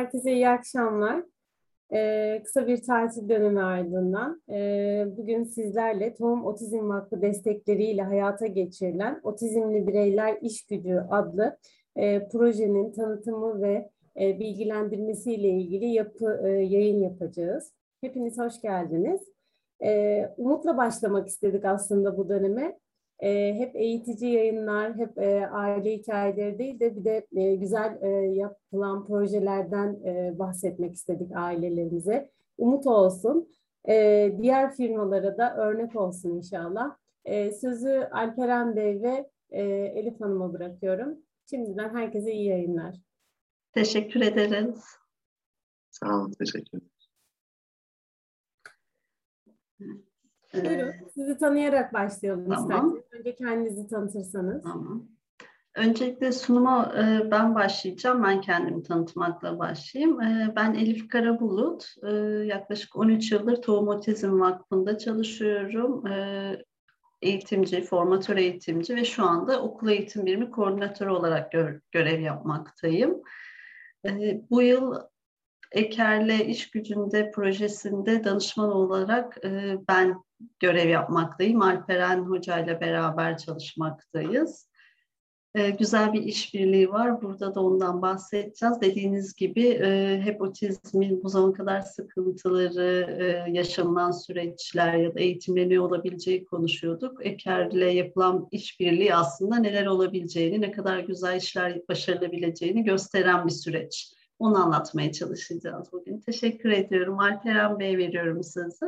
Herkese iyi akşamlar. Ee, kısa bir tatil dönemi ardından e, bugün sizlerle Tohum Otizm Vakfı destekleriyle hayata geçirilen Otizmli Bireyler İş Gücü adlı e, projenin tanıtımı ve e, bilgilendirmesiyle ilgili yapı, e, yayın yapacağız. Hepiniz hoş geldiniz. E, umutla başlamak istedik aslında bu döneme e, hep eğitici yayınlar, hep e, aile hikayeleri değil de bir de e, güzel e, yapılan projelerden e, bahsetmek istedik ailelerimize. Umut olsun. E, diğer firmalara da örnek olsun inşallah. E, sözü Alperen Bey ve e, Elif Hanım'a bırakıyorum. Şimdiden herkese iyi yayınlar. Teşekkür ederiz. Sağ olun, teşekkür ederim. Buyurun, sizi tanıyarak başlayalım tamam. isterseniz. Önce kendinizi tanıtırsanız. Tamam. Öncelikle sunuma e, ben başlayacağım. Ben kendimi tanıtmakla başlayayım. E, ben Elif Karabulut. E, yaklaşık 13 yıldır Tohum Otizm Vakfı'nda çalışıyorum. Eğitimci, formatör eğitimci ve şu anda okul eğitim birimi koordinatörü olarak gö- görev yapmaktayım. Bu yıl Eker'le iş gücünde projesinde danışman olarak e, ben görev yapmaktayım. Alperen Hoca ile beraber çalışmaktayız. E, güzel bir işbirliği var. Burada da ondan bahsedeceğiz. Dediğiniz gibi e, hep otizmin bu zamana kadar sıkıntıları, e, yaşanılan süreçler ya da eğitimleniyor olabileceği konuşuyorduk. Eker'le yapılan işbirliği aslında neler olabileceğini, ne kadar güzel işler başarılabileceğini gösteren bir süreç. Onu anlatmaya çalışacağız bugün. Teşekkür ediyorum. Alperen Bey veriyorum sözü.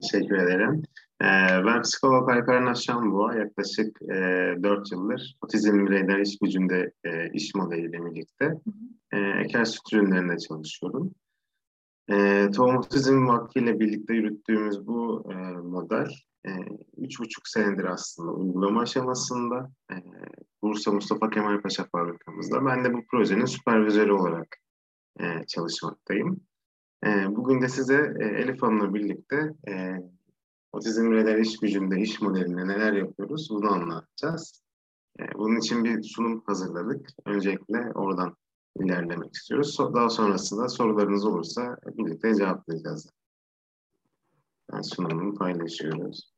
Teşekkür ederim. Ee, ben psikolog Alperen Aşanboğa. Yaklaşık e, 4 yıldır otizm bireyler iş gücünde e, iş modeliyle birlikte e, Eker Süt ürünlerinde çalışıyorum. E, Tohum Otizm Vakfı ile birlikte yürüttüğümüz bu e, model e, üç buçuk senedir aslında uygulama aşamasında e, Bursa Mustafa Kemal Paşa fabrikamızda. Ben de bu projenin süpervizörü olarak e, çalışmaktayım. E, bugün de size e, Elif Hanım'la birlikte e, otizm bireyler iş gücünde, iş modelinde neler yapıyoruz bunu anlatacağız. E, bunun için bir sunum hazırladık. Öncelikle oradan ilerlemek istiyoruz. So daha sonrasında sorularınız olursa birlikte cevaplayacağız. Yani sunumunu paylaşıyoruz.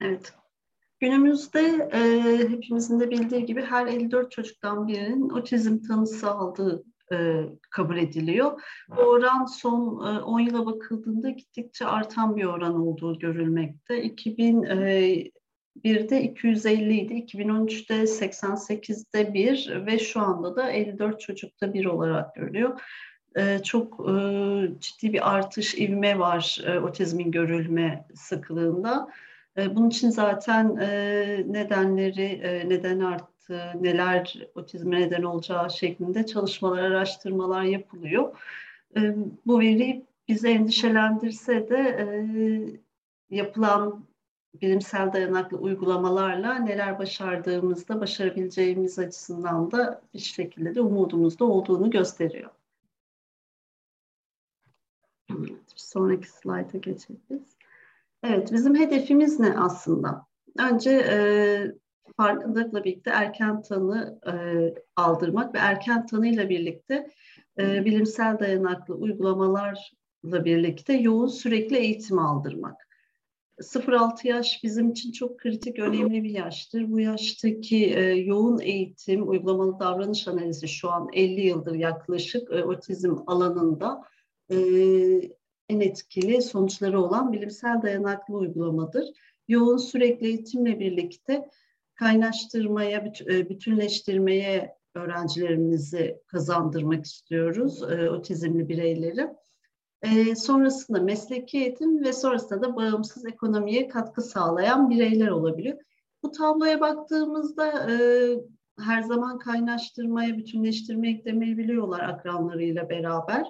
Evet. Günümüzde e, hepimizin de bildiği gibi her 54 çocuktan birinin otizm tanısı aldığı e, kabul ediliyor. Bu oran son e, 10 yıla bakıldığında gittikçe artan bir oran olduğu görülmekte. 2001'de 250 idi, 2013'te 88'de 1 ve şu anda da 54 çocukta 1 olarak görülüyor. E, çok e, ciddi bir artış, ivme var e, otizmin görülme sıklığında. E, bunun için zaten e, nedenleri, e, neden arttı, neler otizme neden olacağı şeklinde çalışmalar, araştırmalar yapılıyor. Bu veri bizi endişelendirse de yapılan bilimsel dayanaklı uygulamalarla neler başardığımızda, başarabileceğimiz açısından da bir şekilde de umudumuzda olduğunu gösteriyor. Sonraki slayta geçebiliriz. Evet, bizim hedefimiz ne aslında? Önce e, farkındalıkla birlikte erken tanı e, aldırmak ve erken tanıyla birlikte e, bilimsel dayanaklı uygulamalarla birlikte yoğun sürekli eğitim aldırmak. 0-6 yaş bizim için çok kritik, önemli bir yaştır. Bu yaştaki e, yoğun eğitim, uygulamalı davranış analizi şu an 50 yıldır yaklaşık e, otizm alanında e, en etkili sonuçları olan bilimsel dayanaklı uygulamadır. Yoğun sürekli eğitimle birlikte kaynaştırmaya, e, bütünleştirmeye öğrencilerimizi kazandırmak istiyoruz, e, otizmli bireyleri. E, sonrasında mesleki eğitim ve sonrasında da bağımsız ekonomiye katkı sağlayan bireyler olabiliyor. Bu tabloya baktığımızda her zaman kaynaştırmaya, bütünleştirmeye eklemeyi akranlarıyla beraber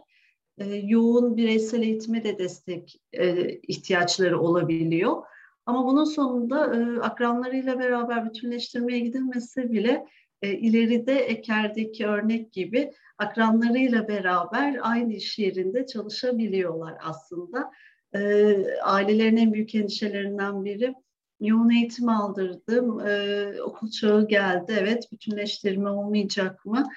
e, yoğun bireysel eğitime de destek e, ihtiyaçları olabiliyor. Ama bunun sonunda e, akranlarıyla beraber bütünleştirmeye gidilmesi bile e, ileride Eker'deki örnek gibi akranlarıyla beraber aynı iş yerinde çalışabiliyorlar aslında. E, ailelerin en büyük endişelerinden biri yoğun eğitim aldırdım, e, okul çağı geldi, evet bütünleştirme olmayacak mı?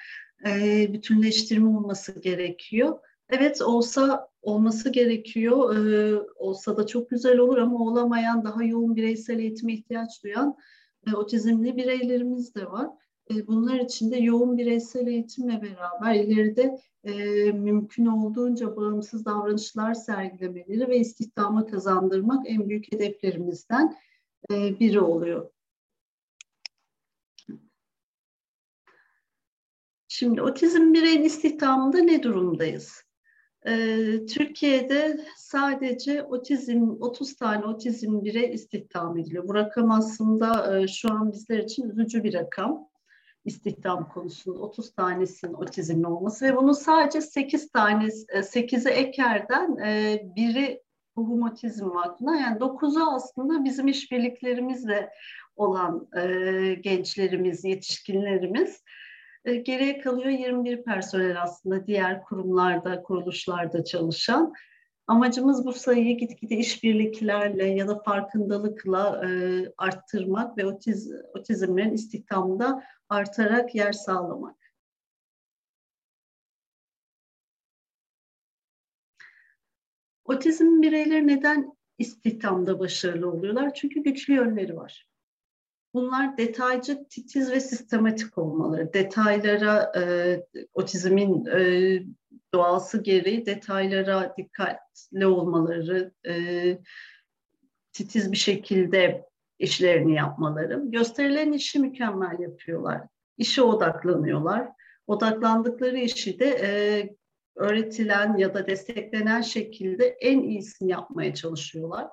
E, bütünleştirme olması gerekiyor. Evet olsa olması gerekiyor, e, olsa da çok güzel olur ama olamayan daha yoğun bireysel eğitime ihtiyaç duyan e, otizmli bireylerimiz de var. E, bunlar için de yoğun bireysel eğitimle beraber ileride e, mümkün olduğunca bağımsız davranışlar sergilemeleri ve istihdama kazandırmak en büyük hedeflerimizden e, biri oluyor. Şimdi otizm bireyin istihdamında ne durumdayız? Ee, Türkiye'de sadece otizm 30 tane otizm birey istihdam ediliyor. Bu rakam aslında e, şu an bizler için üzücü bir rakam. İstihdam konusunda 30 tanesinin otizmli olması ve bunun sadece 8 tane 8'i Eker'den e, biri Tohum Otizm Vakfı'na yani 9'u aslında bizim işbirliklerimizle olan e, gençlerimiz, yetişkinlerimiz. E, geriye kalıyor 21 personel aslında diğer kurumlarda, kuruluşlarda çalışan. Amacımız bu sayıyı gitgide işbirliklerle ya da farkındalıkla e, arttırmak ve otiz, otizmlerin istihdamda artarak yer sağlamak. Otizm bireyleri neden istihdamda başarılı oluyorlar? Çünkü güçlü yönleri var. Bunlar detaycı, titiz ve sistematik olmaları. Detaylara, e, otizmin e, doğası gereği detaylara dikkatli olmaları, e, titiz bir şekilde işlerini yapmaları. Gösterilen işi mükemmel yapıyorlar. İşe odaklanıyorlar. Odaklandıkları işi de e, öğretilen ya da desteklenen şekilde en iyisini yapmaya çalışıyorlar.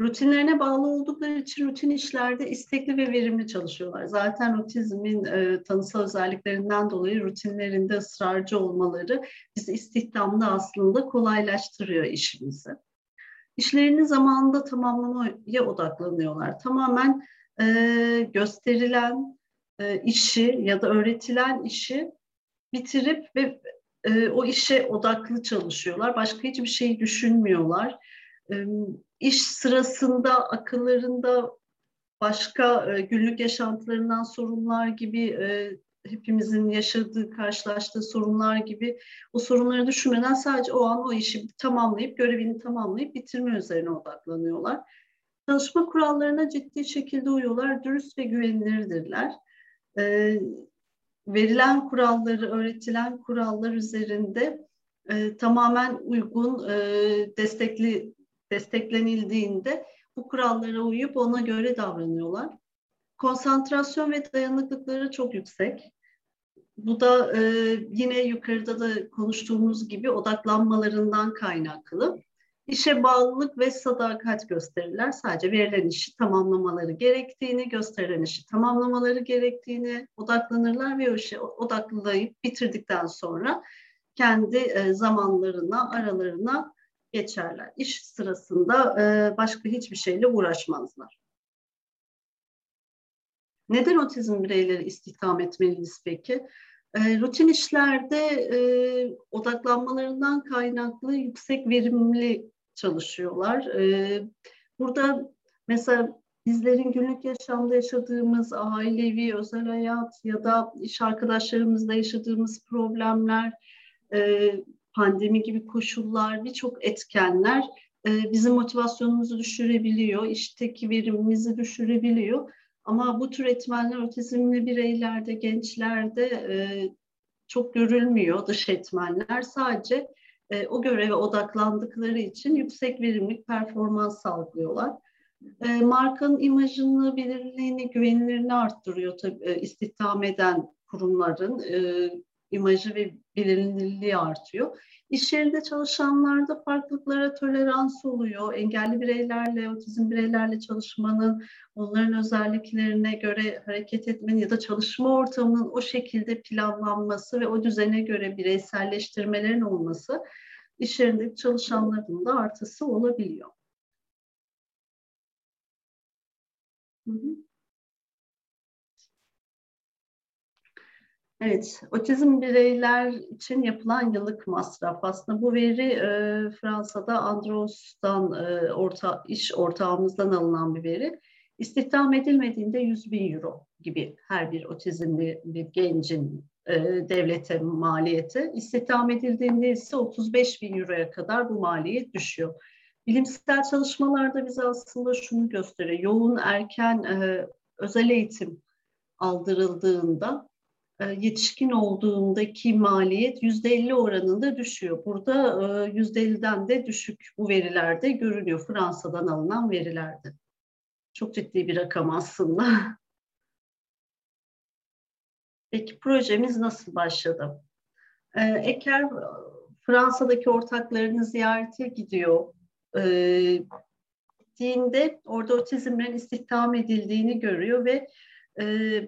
Rutinlerine bağlı oldukları için rutin işlerde istekli ve verimli çalışıyorlar. Zaten otizmin e, tanısal özelliklerinden dolayı rutinlerinde ısrarcı olmaları bizi istihdamda aslında kolaylaştırıyor işimizi. İşlerini zamanında tamamlamaya odaklanıyorlar. Tamamen e, gösterilen e, işi ya da öğretilen işi bitirip ve e, o işe odaklı çalışıyorlar. Başka hiçbir şey düşünmüyorlar. E, iş sırasında akıllarında başka e, günlük yaşantılarından sorunlar gibi e, hepimizin yaşadığı, karşılaştığı sorunlar gibi o sorunları düşünmeden sadece o an o işi tamamlayıp, görevini tamamlayıp bitirme üzerine odaklanıyorlar. Çalışma kurallarına ciddi şekilde uyuyorlar, dürüst ve güvenilirdirler. E, verilen kuralları, öğretilen kurallar üzerinde e, tamamen uygun, e, destekli desteklenildiğinde bu kurallara uyup ona göre davranıyorlar. Konsantrasyon ve dayanıklıkları çok yüksek. Bu da e, yine yukarıda da konuştuğumuz gibi odaklanmalarından kaynaklı. İşe bağlılık ve sadakat gösterirler. Sadece verilen işi tamamlamaları gerektiğini, gösterilen işi tamamlamaları gerektiğini odaklanırlar ve o işi odaklayıp bitirdikten sonra kendi e, zamanlarına, aralarına geçerler. İş sırasında e, başka hiçbir şeyle uğraşmazlar. Neden otizm bireyleri istihdam etmeliyiz peki? E, rutin işlerde e, odaklanmalarından kaynaklı yüksek verimli çalışıyorlar. E, burada mesela bizlerin günlük yaşamda yaşadığımız ailevi, özel hayat ya da iş arkadaşlarımızla yaşadığımız problemler, e, pandemi gibi koşullar, birçok etkenler e, bizim motivasyonumuzu düşürebiliyor, işteki verimimizi düşürebiliyor. Ama bu tür etmenler otizmli bireylerde, gençlerde e, çok görülmüyor dış etmenler. Sadece e, o göreve odaklandıkları için yüksek verimlilik performans sağlıyorlar. E, markanın imajını, belirliliğini, güvenilirliğini arttırıyor tabii e, istihdam eden kurumların. E, imajı ve bilinirliği artıyor. İş yerinde çalışanlarda farklılıklara tolerans oluyor. Engelli bireylerle, otizm bireylerle çalışmanın, onların özelliklerine göre hareket etmenin ya da çalışma ortamının o şekilde planlanması ve o düzene göre bireyselleştirmelerin olması iş yerindeki çalışanların da artısı olabiliyor. Hı hı. Evet, otizm bireyler için yapılan yıllık masraf. Aslında bu veri e, Fransa'da Andros'tan e, orta, iş ortağımızdan alınan bir veri. İstihdam edilmediğinde 100 bin euro gibi her bir otizmli bir gencin e, devlete maliyeti. İstihdam edildiğinde ise 35 bin euroya kadar bu maliyet düşüyor. Bilimsel çalışmalarda bize aslında şunu gösteriyor. Yoğun erken e, özel eğitim aldırıldığında yetişkin olduğundaki maliyet yüzde 50 oranında düşüyor. Burada e, yüzde 50'den de düşük bu verilerde görünüyor. Fransa'dan alınan verilerde. Çok ciddi bir rakam aslında. Peki projemiz nasıl başladı? E, Eker Fransa'daki ortaklarını ziyarete gidiyor. Dinde orada otizmlerin istihdam edildiğini görüyor ve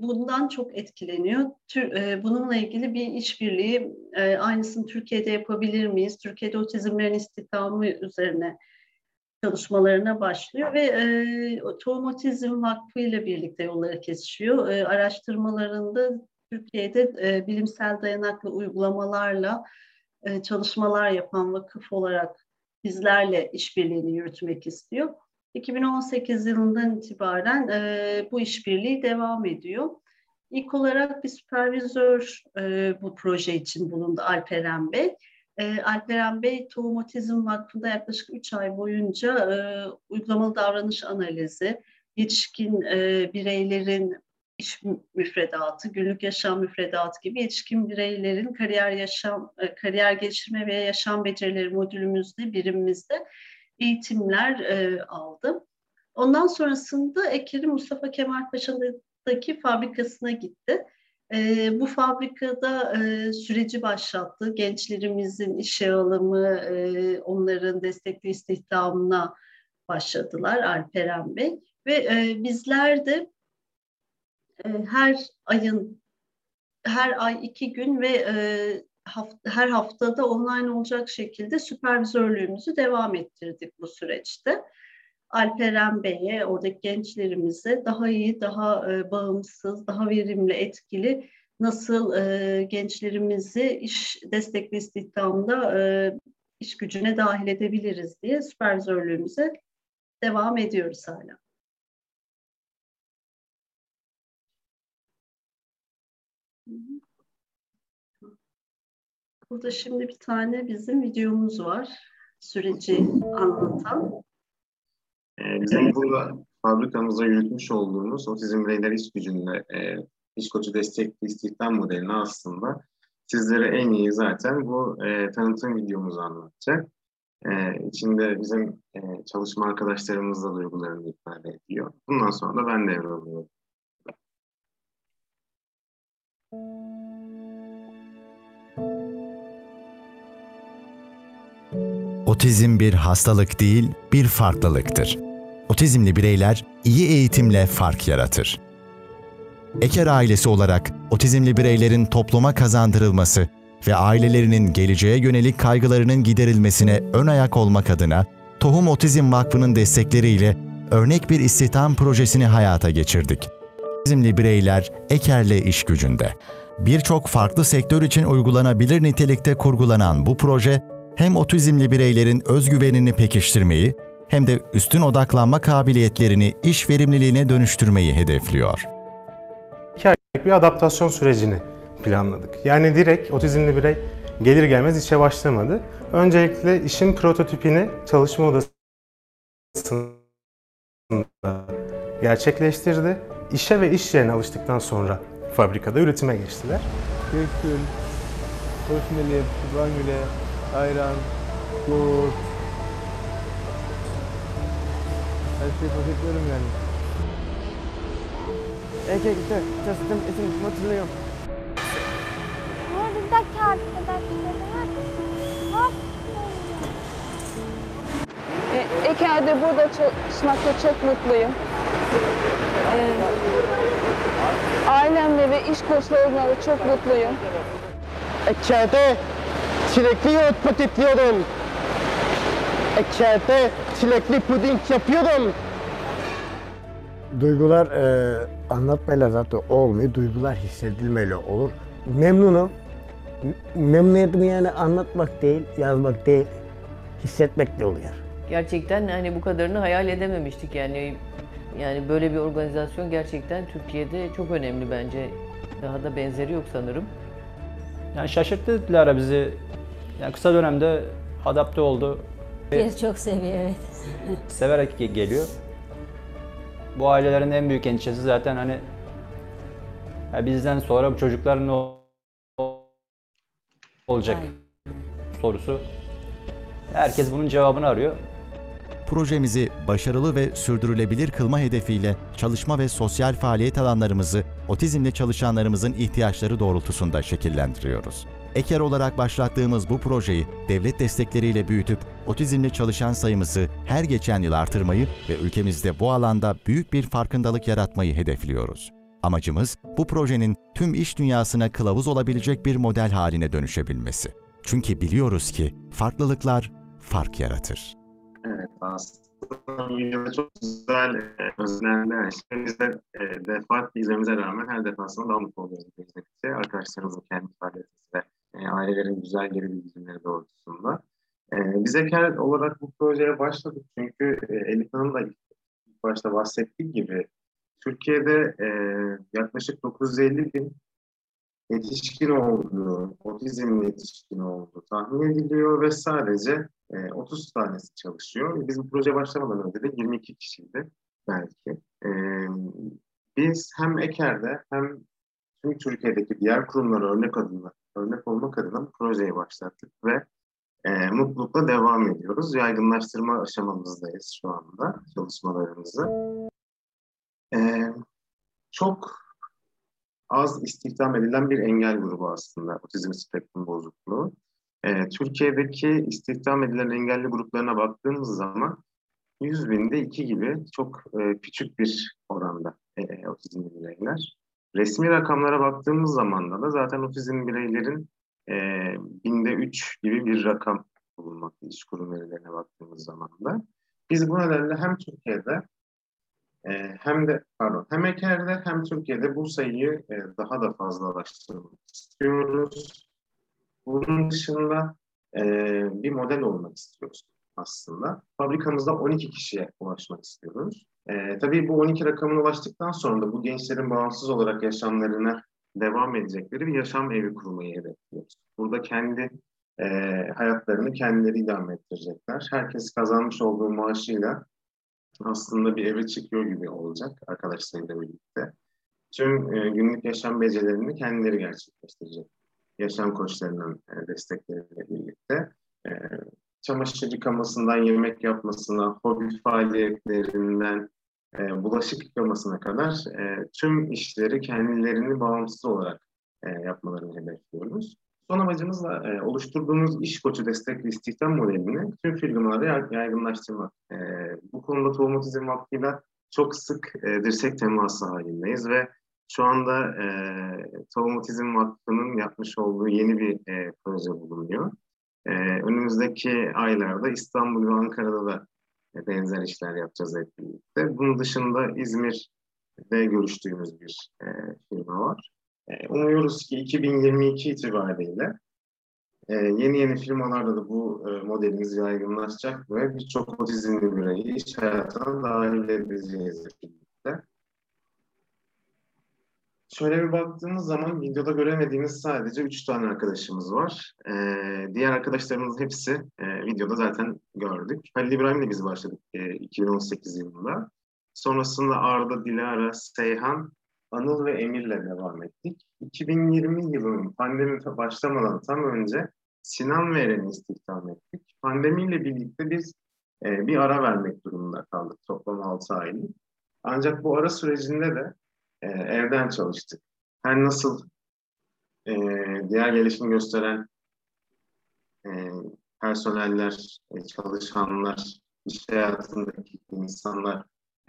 bundan çok etkileniyor. Bununla ilgili bir işbirliği aynısını Türkiye'de yapabilir miyiz? Türkiye'de otizmlerin istihdamı üzerine çalışmalarına başlıyor ve e, Tohum Otizm Vakfı ile birlikte yolları kesişiyor. E, araştırmalarında Türkiye'de e, bilimsel dayanaklı uygulamalarla e, çalışmalar yapan vakıf olarak bizlerle işbirliğini yürütmek istiyor. 2018 yılından itibaren e, bu işbirliği devam ediyor. İlk olarak bir süpervizör e, bu proje için bulundu Alperen Bey. E, Alperen Bey Tohum Otizm Vakfı'nda yaklaşık 3 ay boyunca e, uygulamalı davranış analizi, yetişkin e, bireylerin iş müfredatı, günlük yaşam müfredatı gibi yetişkin bireylerin kariyer yaşam, e, kariyer geliştirme ve yaşam becerileri modülümüzde, birimimizde eğitimler e, aldım. Ondan sonrasında Eker'in Mustafa Kemal Paşa'daki fabrikasına gitti. E, bu fabrikada e, süreci başlattı. Gençlerimizin işe alımı, e, onların destekli istihdamına başladılar Alperen Bey. Ve e, bizler de e, her ayın, her ay iki gün ve e, hafta, her haftada online olacak şekilde süpervizörlüğümüzü devam ettirdik bu süreçte. Alperen Bey'e, oradaki gençlerimize daha iyi, daha e, bağımsız, daha verimli, etkili nasıl e, gençlerimizi iş destekli istihdamda e, iş gücüne dahil edebiliriz diye süpervizörlüğümüze devam ediyoruz hala. Burada şimdi bir tane bizim videomuz var. Süreci anlatan. Ee, bizim burada fabrikamızda yürütmüş olduğumuz otizm bireyler iş gücünde e, iş koçu destekli istihdam modelini aslında sizlere en iyi zaten bu e, tanıtım videomuzu anlatacak. E, içinde bizim e, çalışma arkadaşlarımız da duygularını ifade ediyor. Bundan sonra da ben devralıyorum. Otizm bir hastalık değil, bir farklılıktır. Otizmli bireyler iyi eğitimle fark yaratır. Eker ailesi olarak otizmli bireylerin topluma kazandırılması ve ailelerinin geleceğe yönelik kaygılarının giderilmesine ön ayak olmak adına Tohum Otizm Vakfı'nın destekleriyle örnek bir istihdam projesini hayata geçirdik. Otizmli bireyler Eker'le iş gücünde. Birçok farklı sektör için uygulanabilir nitelikte kurgulanan bu proje hem otizmli bireylerin özgüvenini pekiştirmeyi hem de üstün odaklanma kabiliyetlerini iş verimliliğine dönüştürmeyi hedefliyor. İki aylık bir adaptasyon sürecini planladık. Yani direkt otizmli birey gelir gelmez işe başlamadı. Öncelikle işin prototipini çalışma odasında gerçekleştirdi. İşe ve iş yerine alıştıktan sonra fabrikada üretime geçtiler. Gülkül, Köfmeli, Vangüle, ayran, yoğurt. Her şeyi paketliyorum yani. Erkekte çalıştığım için mutluyum. Buradaki arkadaşlarıma hop E, Eker'de burada çalışmakta çok mutluyum. Ee, ailemle ve iş koçlarımla çok mutluyum. İçeride çilekli yoğurt paketliyorum. İçeride çilekli puding yapıyorum. Duygular e, anlatmayla zaten olmuyor. Duygular hissedilmeyle olur. Memnunum. Memnuniyetimi yani anlatmak değil, yazmak değil, hissetmek de oluyor. Gerçekten hani bu kadarını hayal edememiştik yani. Yani böyle bir organizasyon gerçekten Türkiye'de çok önemli bence. Daha da benzeri yok sanırım. Yani şaşırttı Dilara bizi. Yani kısa dönemde adapte oldu. Herkes çok seviyor evet. Severek ge- geliyor. Bu ailelerin en büyük endişesi zaten hani ya bizden sonra bu çocuklar ne ol- olacak sorusu. Herkes bunun cevabını arıyor. Projemizi başarılı ve sürdürülebilir kılma hedefiyle çalışma ve sosyal faaliyet alanlarımızı otizmle çalışanlarımızın ihtiyaçları doğrultusunda şekillendiriyoruz. Eker olarak başlattığımız bu projeyi devlet destekleriyle büyütüp otizmle çalışan sayımızı her geçen yıl artırmayı ve ülkemizde bu alanda büyük bir farkındalık yaratmayı hedefliyoruz. Amacımız bu projenin tüm iş dünyasına kılavuz olabilecek bir model haline dönüşebilmesi. Çünkü biliyoruz ki farklılıklar fark yaratır. Evet aslında çok güzel e, özlemler. Yani şimdi biz de e, izlememize rağmen her defasında daha mutlu oluyoruz izledikçe. Arkadaşlarımızın kendi ifadesi ve e, ailelerin güzel geri bildirimleri doğrultusunda. E, biz Eker olarak bu projeye başladık çünkü e, Elif Hanım da ilk başta bahsettiği gibi Türkiye'de e, yaklaşık 950 bin yetişkin olduğu, otizmli yetişkin olduğu tahmin ediliyor ve sadece e, 30 tanesi çalışıyor. Biz bu proje başlamadan önce de 22 kişiydi belki. E, biz hem Eker'de hem tüm Türkiye'deki diğer kurumlara örnek adına, örnek olmak adına projeyi başlattık ve e, mutlulukla devam ediyoruz. Yaygınlaştırma aşamamızdayız şu anda çalışmalarımızı. E, çok az istihdam edilen bir engel grubu aslında otizm spektrum bozukluğu. Ee, Türkiye'deki istihdam edilen engelli gruplarına baktığımız zaman 100 binde 2 gibi çok e, küçük bir oranda e, otizmli bireyler. Resmi rakamlara baktığımız zaman da zaten otizm bireylerin e, binde 3 gibi bir rakam bulunmakta iş kurum verilerine baktığımız zaman da. Biz bu nedenle hem Türkiye'de e, hem de pardon hem Eker'de hem Türkiye'de bu sayıyı e, daha da fazlalaştırmak istiyoruz. Bunun dışında e, bir model olmak istiyoruz aslında. Fabrikamızda 12 kişiye ulaşmak istiyoruz. E, tabii bu 12 rakamına ulaştıktan sonra da bu gençlerin bağımsız olarak yaşamlarına devam edecekleri bir yaşam evi kurmayı hedefliyoruz. Burada kendi e, hayatlarını kendileri idame ettirecekler. Herkes kazanmış olduğu maaşıyla aslında bir eve çıkıyor gibi olacak arkadaşlarıyla birlikte. Tüm e, günlük yaşam becerilerini kendileri gerçekleştirecek. Yaşam koçlarının e, destekleriyle birlikte. Çamaşır yıkamasından yemek yapmasına, hobi faaliyetlerinden e, bulaşık yıkamasına kadar e, tüm işleri kendilerini bağımsız olarak e, yapmalarını hedefliyoruz. Son amacımız da e, oluşturduğumuz iş koçu destekli istihdam modelini tüm firmalara yaygınlaştırmak. E, bu konuda Tohum Otizm Vakfı'yla çok sık e, dirsek teması halindeyiz ve şu anda e, Tohum Otizm Vakfı'nın yapmış olduğu yeni bir e, proje bulunuyor. E, önümüzdeki aylarda İstanbul ve Ankara'da da e, benzer işler yapacağız hep birlikte. Bunun dışında İzmir'de görüştüğümüz bir e, firma var. Umuyoruz ki 2022 itibariyle e, yeni yeni firmalarda da bu e, modelimiz yaygınlaşacak ve birçok otizmli bireyi iş hayatına dahil birlikte. Şöyle bir baktığımız zaman videoda göremediğimiz sadece 3 tane arkadaşımız var. Ee, diğer arkadaşlarımız hepsi e, videoda zaten gördük. Halil İbrahim'le biz başladık e, 2018 yılında. Sonrasında Arda, Dilara, Seyhan Anıl ve Emir'le devam ettik. 2020 yılının pandemi başlamadan tam önce Sinan ve Eren'i istihdam ettik. Pandemiyle birlikte biz e, bir ara vermek durumunda kaldık toplam 6 aylık. Ancak bu ara sürecinde de e, evden çalıştık. Her nasıl e, diğer gelişim gösteren e, personeller, e, çalışanlar, iş hayatındaki insanlar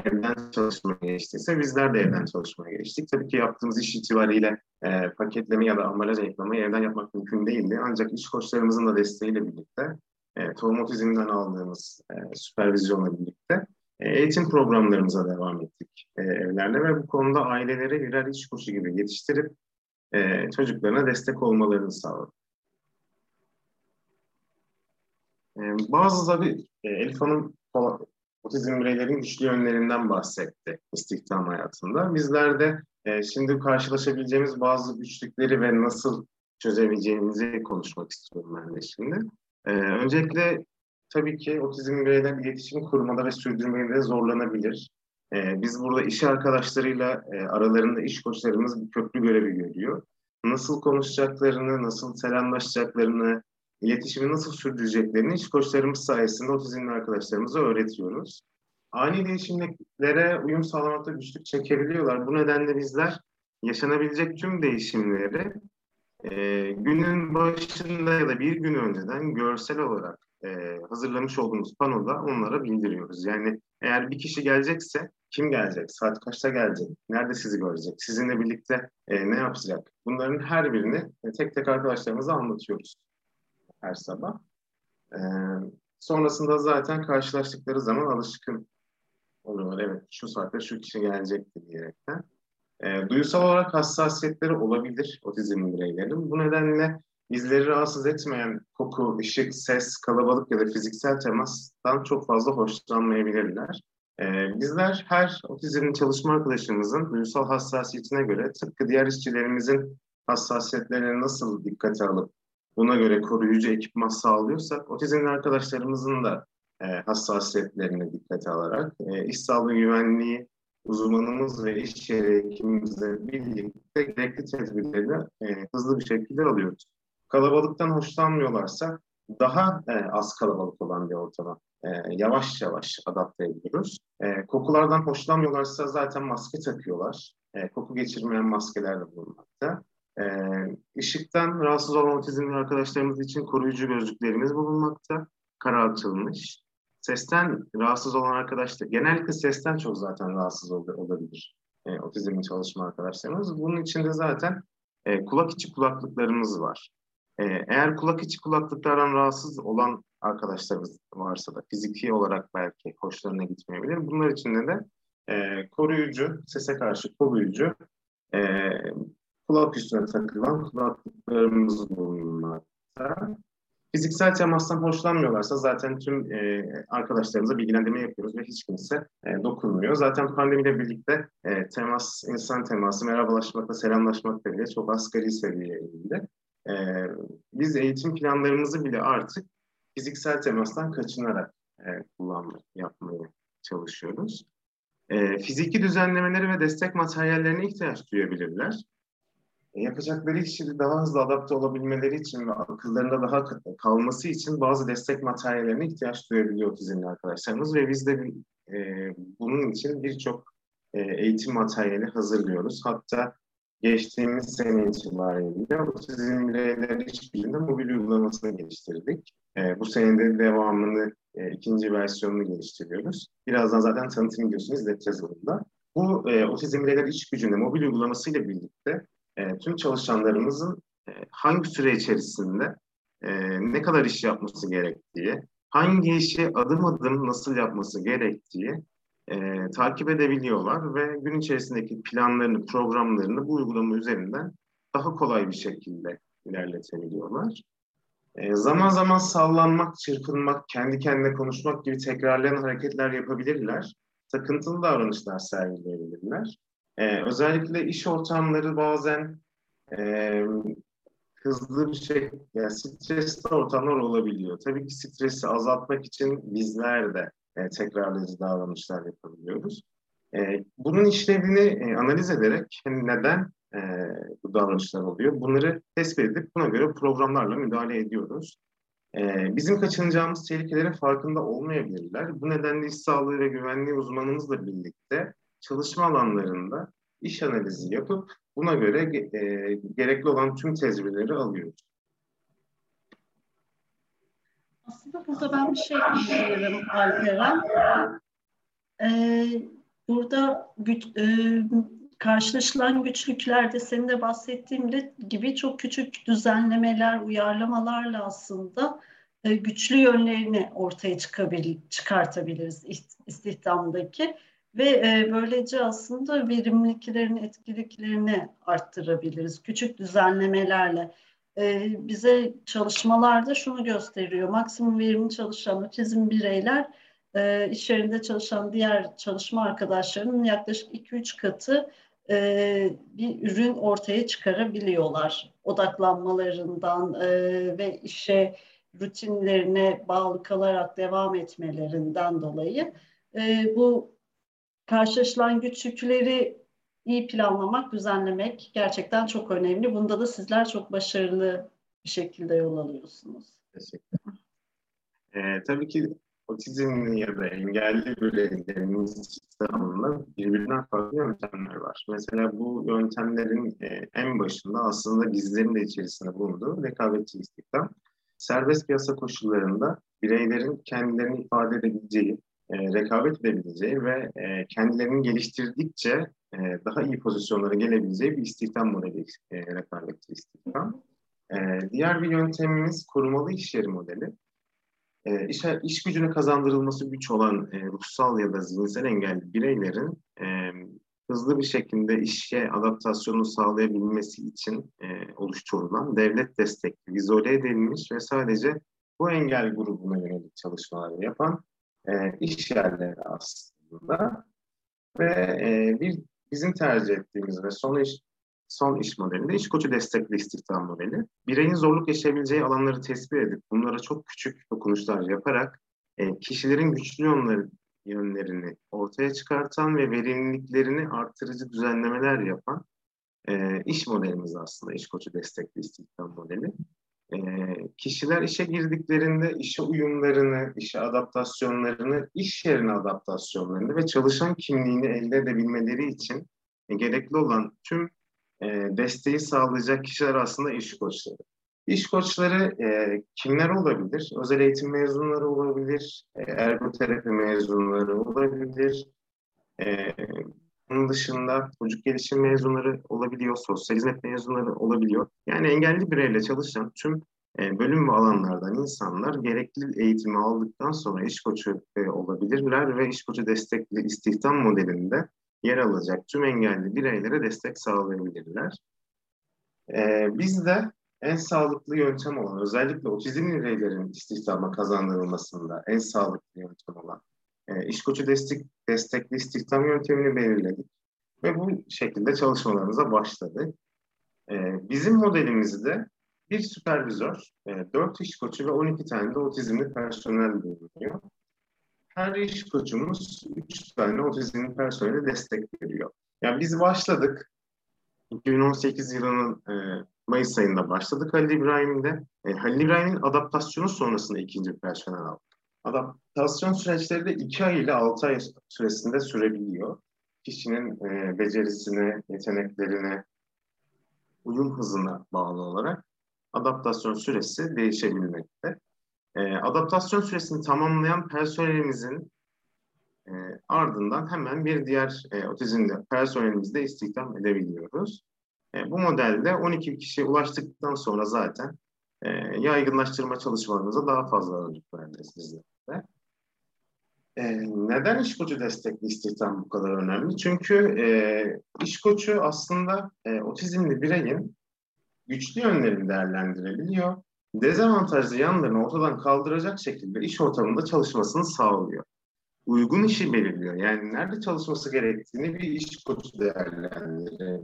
evden çalışmaya geçtiyse bizler de evden çalışmaya geçtik. Tabii ki yaptığımız iş itibariyle e, paketleme ya da ambalaj ayıklamayı evden yapmak mümkün değildi. Ancak iş koçlarımızın da desteğiyle birlikte e, tohum otizmden aldığımız e, süpervizyonla birlikte eğitim programlarımıza devam ettik e, evlerle ve bu konuda aileleri birer iş koçu gibi yetiştirip e, çocuklarına destek olmalarını sağladık. E, bazı tabii e, Elif Hanım otizm bireylerin güçlü yönlerinden bahsetti istihdam hayatında. Bizler de e, şimdi karşılaşabileceğimiz bazı güçlükleri ve nasıl çözebileceğimizi konuşmak istiyorum ben de şimdi. E, öncelikle tabii ki otizm bireyler iletişim kurmada ve sürdürmede zorlanabilir. E, biz burada iş arkadaşlarıyla e, aralarında iş koçlarımız bir köprü görevi görüyor. Nasıl konuşacaklarını, nasıl selamlaşacaklarını, iletişimi nasıl sürdüreceklerini iş koçlarımız sayesinde otizmli arkadaşlarımıza öğretiyoruz. Ani değişimlere uyum sağlamakta güçlük çekebiliyorlar. Bu nedenle bizler yaşanabilecek tüm değişimleri e, günün başında ya da bir gün önceden görsel olarak e, hazırlamış olduğumuz panoda onlara bildiriyoruz. Yani eğer bir kişi gelecekse kim gelecek, saat kaçta gelecek, nerede sizi görecek, sizinle birlikte e, ne yapacak bunların her birini e, tek tek arkadaşlarımıza anlatıyoruz her sabah. E, sonrasında zaten karşılaştıkları zaman alışkın oluyorlar. Evet şu saatte şu kişi gelecekti diyerekten. E, duysal olarak hassasiyetleri olabilir otizmli bireylerin. Bu nedenle bizleri rahatsız etmeyen koku, ışık, ses, kalabalık ya da fiziksel temastan çok fazla hoşlanmayabilirler. Ee, bizler her otizmli çalışma arkadaşımızın duysal hassasiyetine göre tıpkı diğer işçilerimizin hassasiyetlerine nasıl dikkate alıp buna göre koruyucu ekipman sağlıyorsak otizmli arkadaşlarımızın da e, hassasiyetlerine dikkate alarak e, iş sağlığı güvenliği uzmanımız ve iş yeri hekimimizle birlikte gerekli tedbirleri e, hızlı bir şekilde alıyoruz. Kalabalıktan hoşlanmıyorlarsa daha e, az kalabalık olan bir ortama e, yavaş yavaş adapte ediyoruz. E, kokulardan hoşlanmıyorlarsa zaten maske takıyorlar. E, koku geçirmeyen maskeler de bulunmakta. E, ışıktan rahatsız olan otizmli arkadaşlarımız için koruyucu gözlüklerimiz bulunmakta. Karartılmış. Sesten rahatsız olan arkadaşlar, genellikle sesten çok zaten rahatsız ol olabilir e, otizmli çalışma arkadaşlarımız. Bunun içinde zaten e, kulak içi kulaklıklarımız var. E, eğer kulak içi kulaklıklardan rahatsız olan arkadaşlarımız varsa da fiziki olarak belki hoşlarına gitmeyebilir. Bunlar için de, de e, koruyucu, sese karşı koruyucu e, kulak üstüne takılan kulaklıklarımız bulunmakta. Fiziksel temastan hoşlanmıyorlarsa zaten tüm e, arkadaşlarımıza bilgilendirme yapıyoruz ve hiç kimse e, dokunmuyor. Zaten pandemiyle birlikte e, temas, insan teması, merhabalaşmakla, selamlaşmakla bile çok asgari seviyeye indi. E, biz eğitim planlarımızı bile artık fiziksel temastan kaçınarak e, kullanmak, yapmaya çalışıyoruz. E, fiziki düzenlemeleri ve destek materyallerine ihtiyaç duyabilirler. E, yapacakları işi daha hızlı adapte olabilmeleri için ve akıllarında daha kalması için bazı destek materyallerine ihtiyaç duyabiliyor otizmli arkadaşlarımız ve biz de e, bunun için birçok e, eğitim materyali hazırlıyoruz. Hatta geçtiğimiz sene itibariyle otizm bireyleri işbirliğinde mobil uygulamasını geliştirdik. E, bu senede devamını, e, ikinci versiyonunu geliştiriyoruz. Birazdan zaten tanıtım videosunu izleteceğiz burada. Bu e, otizm bireyler iş gücünde mobil uygulamasıyla birlikte e, tüm çalışanlarımızın e, hangi süre içerisinde e, ne kadar iş yapması gerektiği, hangi işi adım adım nasıl yapması gerektiği e, takip edebiliyorlar ve gün içerisindeki planlarını, programlarını bu uygulama üzerinden daha kolay bir şekilde ilerletebiliyorlar. E, zaman zaman sallanmak, çırpınmak, kendi kendine konuşmak gibi tekrarlayan hareketler yapabilirler. Takıntılı davranışlar sergileyebilirler. E, özellikle iş ortamları bazen e, hızlı bir şey, yani stresli ortamlar olabiliyor. Tabii ki stresi azaltmak için bizler de e, tekrarlayıcı davranışlar yapabiliyoruz. E, bunun işlevini e, analiz ederek hani neden e, bu davranışlar oluyor bunları tespit edip buna göre programlarla müdahale ediyoruz. E, bizim kaçınacağımız tehlikelerin farkında olmayabilirler. Bu nedenle iş sağlığı ve güvenliği uzmanımızla birlikte çalışma alanlarında iş analizi yapıp buna göre e, gerekli olan tüm tedbirleri alıyoruz. Aslında burada ben bir şey düşünüyorum Alperen. Ee, burada güç, e, karşılaşılan güçlüklerde senin de bahsettiğim gibi çok küçük düzenlemeler, uyarlamalarla aslında e, güçlü yönlerini ortaya çıkabil, çıkartabiliriz istihdamdaki. ve e, böylece aslında verimliliklerini, etkiliklerini arttırabiliriz küçük düzenlemelerle. E, bize çalışmalarda şunu gösteriyor, maksimum verimli çalışan otizm bireyler e, iş yerinde çalışan diğer çalışma arkadaşlarının yaklaşık 2-3 katı e, bir ürün ortaya çıkarabiliyorlar. Odaklanmalarından e, ve işe rutinlerine bağlı kalarak devam etmelerinden dolayı e, bu karşılaşılan güç yükleri iyi planlamak, düzenlemek gerçekten çok önemli. Bunda da sizler çok başarılı bir şekilde yol alıyorsunuz. Teşekkür Ee, tabii ki otizmli ya da engelli bireylerin istihdamında birbirinden farklı yöntemler var. Mesela bu yöntemlerin e, en başında aslında bizlerin de içerisinde bulunduğu rekabetçi istihdam. Serbest piyasa koşullarında bireylerin kendilerini ifade edebileceği, e, rekabet edebileceği ve e, kendilerini geliştirdikçe e, daha iyi pozisyonlara gelebileceği bir istihdam modeli e, rekabetçi istihdam. E, diğer bir yöntemimiz korumalı iş yeri modeli. E, iş, iş gücünü kazandırılması güç olan e, ruhsal ya da zihinsel engelli bireylerin e, hızlı bir şekilde işe adaptasyonu sağlayabilmesi için e, oluşturulan devlet destekli, izole edilmiş ve sadece bu engel grubuna yönelik çalışmalar yapan e, iş yerleri aslında. Ve e, bir bizim tercih ettiğimiz ve son iş son iş modelinde iş koçu destekli istihdam modeli. Bireyin zorluk yaşayabileceği alanları tespit edip bunlara çok küçük dokunuşlar yaparak e, kişilerin güçlü yönleri, yönlerini ortaya çıkartan ve verimliliklerini artırıcı düzenlemeler yapan e, iş modelimiz aslında iş koçu destekli istihdam modeli. E, kişiler işe girdiklerinde işe uyumlarını, işe adaptasyonlarını, iş yerine adaptasyonlarını ve çalışan kimliğini elde edebilmeleri için e, gerekli olan tüm e, desteği sağlayacak kişiler aslında iş koçları. İş koçları e, kimler olabilir? Özel eğitim mezunları olabilir, ergoterapi mezunları olabilir. Bunun dışında çocuk gelişim mezunları olabiliyor, sosyal hizmet mezunları olabiliyor. Yani engelli bireyle çalışan tüm e, bölüm ve alanlardan insanlar gerekli eğitimi aldıktan sonra iş koçu e, olabilirler ve iş koçu destekli istihdam modelinde yer alacak tüm engelli bireylere destek sağlayabilirler. E, biz de en sağlıklı yöntem olan, özellikle otizmli bireylerin istihdama kazandırılmasında en sağlıklı yöntem olan e, koçu destek, destekli istihdam yöntemini belirledik. Ve bu şekilde çalışmalarımıza başladık. E, bizim modelimizde bir süpervizör, e, 4 iş koçu ve 12 tane de otizmli personel bulunuyor. Her iş koçumuz 3 tane otizmli personele destek veriyor. Yani biz başladık. 2018 yılının e, Mayıs ayında başladık Halil İbrahim'de. E, Halil İbrahim'in adaptasyonu sonrasında ikinci personel aldık. Adaptasyon süreçleri de 2 ay ile 6 ay süresinde sürebiliyor. Kişinin e, becerisine, yeteneklerine, uyum hızına bağlı olarak adaptasyon süresi değişebilmekte. E, adaptasyon süresini tamamlayan personelimizin e, ardından hemen bir diğer e, otizmli personelimizde istihdam edebiliyoruz. E, bu modelde 12 kişiye ulaştıktan sonra zaten e, yaygınlaştırma çalışmalarımıza daha fazla ağırlık vereceğiz bizlerde. E, neden iş koçu destekli istihdam bu kadar önemli? Çünkü e, iş koçu aslında e, otizmli bireyin güçlü yönlerini değerlendirebiliyor. Dezavantajlı yanlarını ortadan kaldıracak şekilde iş ortamında çalışmasını sağlıyor. Uygun işi belirliyor. Yani nerede çalışması gerektiğini bir iş koçu değerlendiriyor.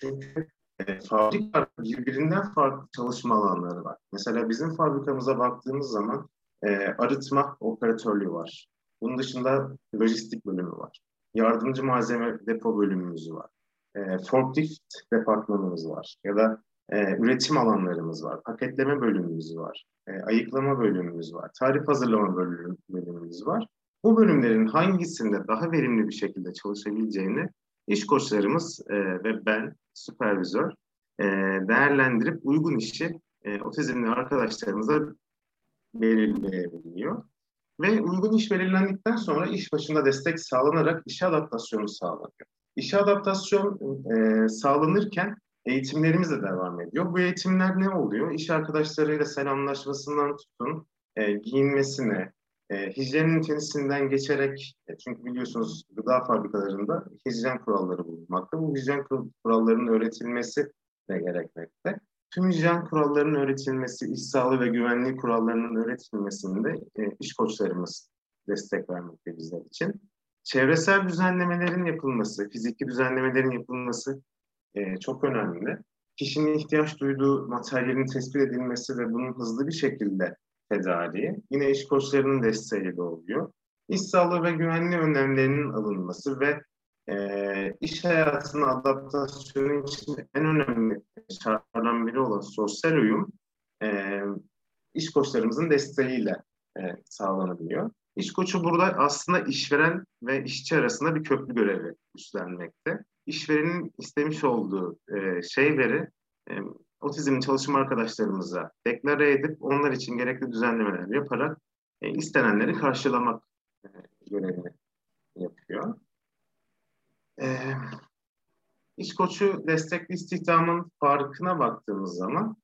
Çünkü e, fabrika birbirinden farklı çalışma alanları var. Mesela bizim fabrikamıza baktığımız zaman e, arıtma operatörlüğü var. Bunun dışında lojistik bölümü var. Yardımcı malzeme depo bölümümüz var. E, forklift departmanımız var. Ya da e, üretim alanlarımız var. Paketleme bölümümüz var. E, ayıklama bölümümüz var. Tarif hazırlama bölüm, bölümümüz var. Bu bölümlerin hangisinde daha verimli bir şekilde çalışabileceğini iş koçlarımız e, ve ben, süpervizör, e, değerlendirip uygun işi e, otizmli arkadaşlarımıza belirleyebiliyor. Ve uygun iş belirlendikten sonra iş başında destek sağlanarak işe adaptasyonu sağlanıyor. İşe adaptasyon e, sağlanırken eğitimlerimiz de devam ediyor. Bu eğitimler ne oluyor? İş arkadaşlarıyla selamlaşmasından tutun, e, giyinmesine, e, hijyenin tenisinden geçerek, e, çünkü biliyorsunuz gıda fabrikalarında hijyen kuralları bulunmakta. Bu hijyen kurallarının öğretilmesi de gerekmekte. Tüm hijyen kurallarının öğretilmesi, iş sağlığı ve güvenliği kurallarının öğretilmesinde e, iş koçlarımız destek vermekte bizler için. Çevresel düzenlemelerin yapılması, fiziki düzenlemelerin yapılması e, çok önemli. Kişinin ihtiyaç duyduğu materyalin tespit edilmesi ve bunun hızlı bir şekilde tedariği yine iş koçlarının desteğiyle oluyor. İş sağlığı ve güvenliği önlemlerinin alınması ve e, iş hayatına adaptasyonu için en önemli şartlardan biri olan sosyal uyum e, iş koçlarımızın desteğiyle e, sağlanabiliyor. İş koçu burada aslında işveren ve işçi arasında bir köprü görevi üstlenmekte. İşverenin istemiş olduğu e, şeyleri e, otizmli çalışma arkadaşlarımıza deklare edip onlar için gerekli düzenlemeler yaparak e, istenenleri karşılamak e, görevini yapıyor. E, iş koçu destekli istihdamın farkına baktığımız zaman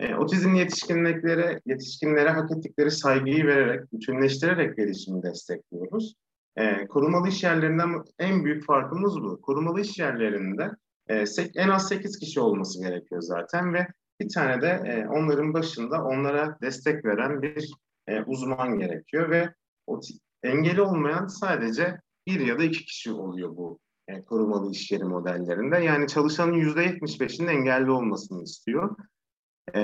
e, otizmli yetişkinliklere, yetişkinlere hak ettikleri saygıyı vererek, bütünleştirerek gelişimi destekliyoruz. E, korumalı iş yerlerinden en büyük farkımız bu. Korumalı iş yerlerinde e, en az 8 kişi olması gerekiyor zaten ve bir tane de e, onların başında onlara destek veren bir e, uzman gerekiyor ve engeli olmayan sadece bir ya da iki kişi oluyor bu e, korumalı iş yeri modellerinde. Yani çalışanın yüzde 75'inin engelli olmasını istiyor. E,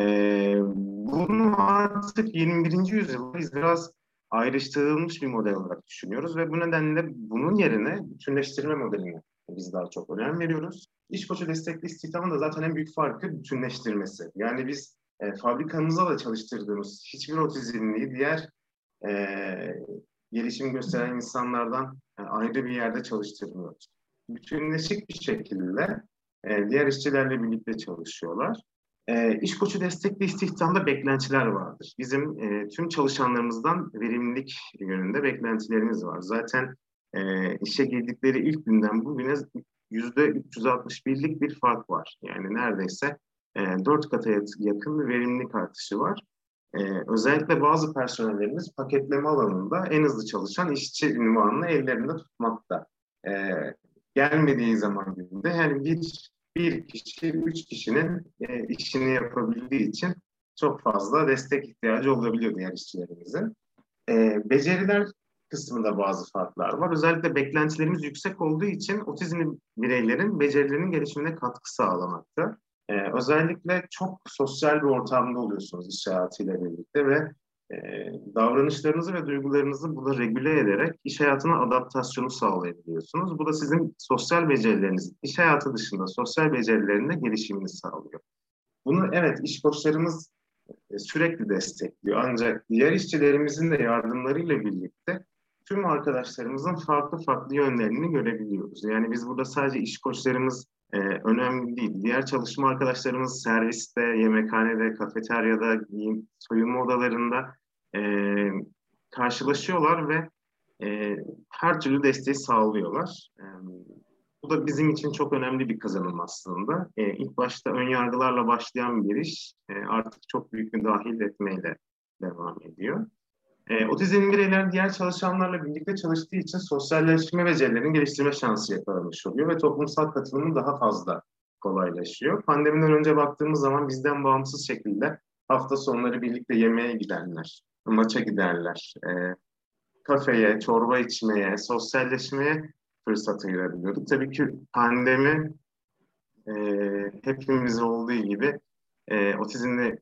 bunu artık 21. yüzyılda biz biraz ayrıştırılmış bir model olarak düşünüyoruz ve bu nedenle bunun yerine bütünleştirme modeline biz daha çok önem veriyoruz. İş koçu destekli istihdamın da zaten en büyük farkı bütünleştirmesi. Yani biz e, fabrikamızda da çalıştırdığımız hiçbir otizmliyi diğer e, gelişim gösteren insanlardan e, ayrı bir yerde çalıştırmıyoruz. Bütünleşik bir şekilde e, diğer işçilerle birlikte çalışıyorlar. E, iş koçu destekli istihdamda beklentiler vardır. Bizim e, tüm çalışanlarımızdan verimlilik yönünde beklentilerimiz var. Zaten e, işe girdikleri ilk günden bugüne yüzde 361'lik bir fark var. Yani neredeyse e, 4 kata yakın bir verimlilik artışı var. E, özellikle bazı personellerimiz paketleme alanında en hızlı çalışan işçi ünvanını ellerinde tutmakta. E, gelmediği zaman günde yani bir, bir kişi, üç kişinin e, işini yapabildiği için çok fazla destek ihtiyacı olabiliyor diğer işçilerimizin. E, beceriler kısmında bazı farklar var. Özellikle beklentilerimiz yüksek olduğu için otizmli bireylerin becerilerinin gelişimine katkı sağlamakta. Ee, özellikle çok sosyal bir ortamda oluyorsunuz iş hayatıyla birlikte ve davranışlarınızı ve duygularınızı burada regüle ederek iş hayatına adaptasyonu sağlayabiliyorsunuz. Bu da sizin sosyal becerileriniz, iş hayatı dışında sosyal becerilerinde gelişimini sağlıyor. Bunu evet iş koçlarımız e, sürekli destekliyor. Ancak diğer işçilerimizin de yardımlarıyla birlikte tüm arkadaşlarımızın farklı farklı yönlerini görebiliyoruz. Yani biz burada sadece iş koçlarımız e, önemli değil. Diğer çalışma arkadaşlarımız serviste, yemekhanede, kafeteryada, soyunma odalarında e, karşılaşıyorlar ve e, her türlü desteği sağlıyorlar. E, bu da bizim için çok önemli bir kazanım aslında. E, ilk başta ön yargılarla başlayan bir iş e, artık çok büyük müdahil etmeyle devam ediyor. E, otizmli bireyler diğer çalışanlarla birlikte çalıştığı için sosyalleşme becerilerini geliştirme şansı yakalamış oluyor ve toplumsal katılımı daha fazla kolaylaşıyor. Pandemiden önce baktığımız zaman bizden bağımsız şekilde hafta sonları birlikte yemeğe gidenler, maça giderler, e, kafeye, çorba içmeye, sosyalleşmeye fırsat ayırabiliyorduk. Tabii ki pandemi e, hepimiz olduğu gibi e, otizmli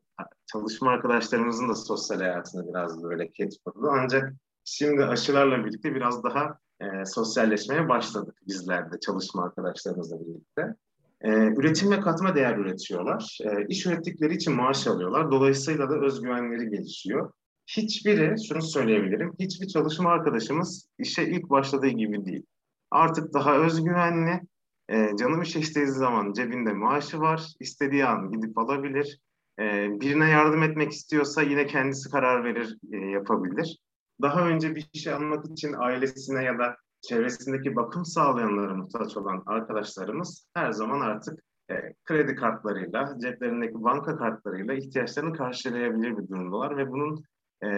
çalışma arkadaşlarımızın da sosyal hayatını biraz böyle ket. Ancak şimdi aşılarla birlikte biraz daha e, sosyalleşmeye başladık bizler de çalışma arkadaşlarımızla birlikte. E, üretim ve katma değer üretiyorlar. E, iş ürettikleri için maaş alıyorlar. Dolayısıyla da özgüvenleri gelişiyor. Hiçbiri, şunu söyleyebilirim, hiçbir çalışma arkadaşımız işe ilk başladığı gibi değil. Artık daha özgüvenli, e, canım işe istediği zaman cebinde maaşı var, istediği an gidip alabilir e, birine yardım etmek istiyorsa yine kendisi karar verir, e, yapabilir. Daha önce bir şey almak için ailesine ya da çevresindeki bakım sağlayanlara muhtaç olan arkadaşlarımız her zaman artık e, kredi kartlarıyla, ceplerindeki banka kartlarıyla ihtiyaçlarını karşılayabilir bir durumdalar ve bunun e,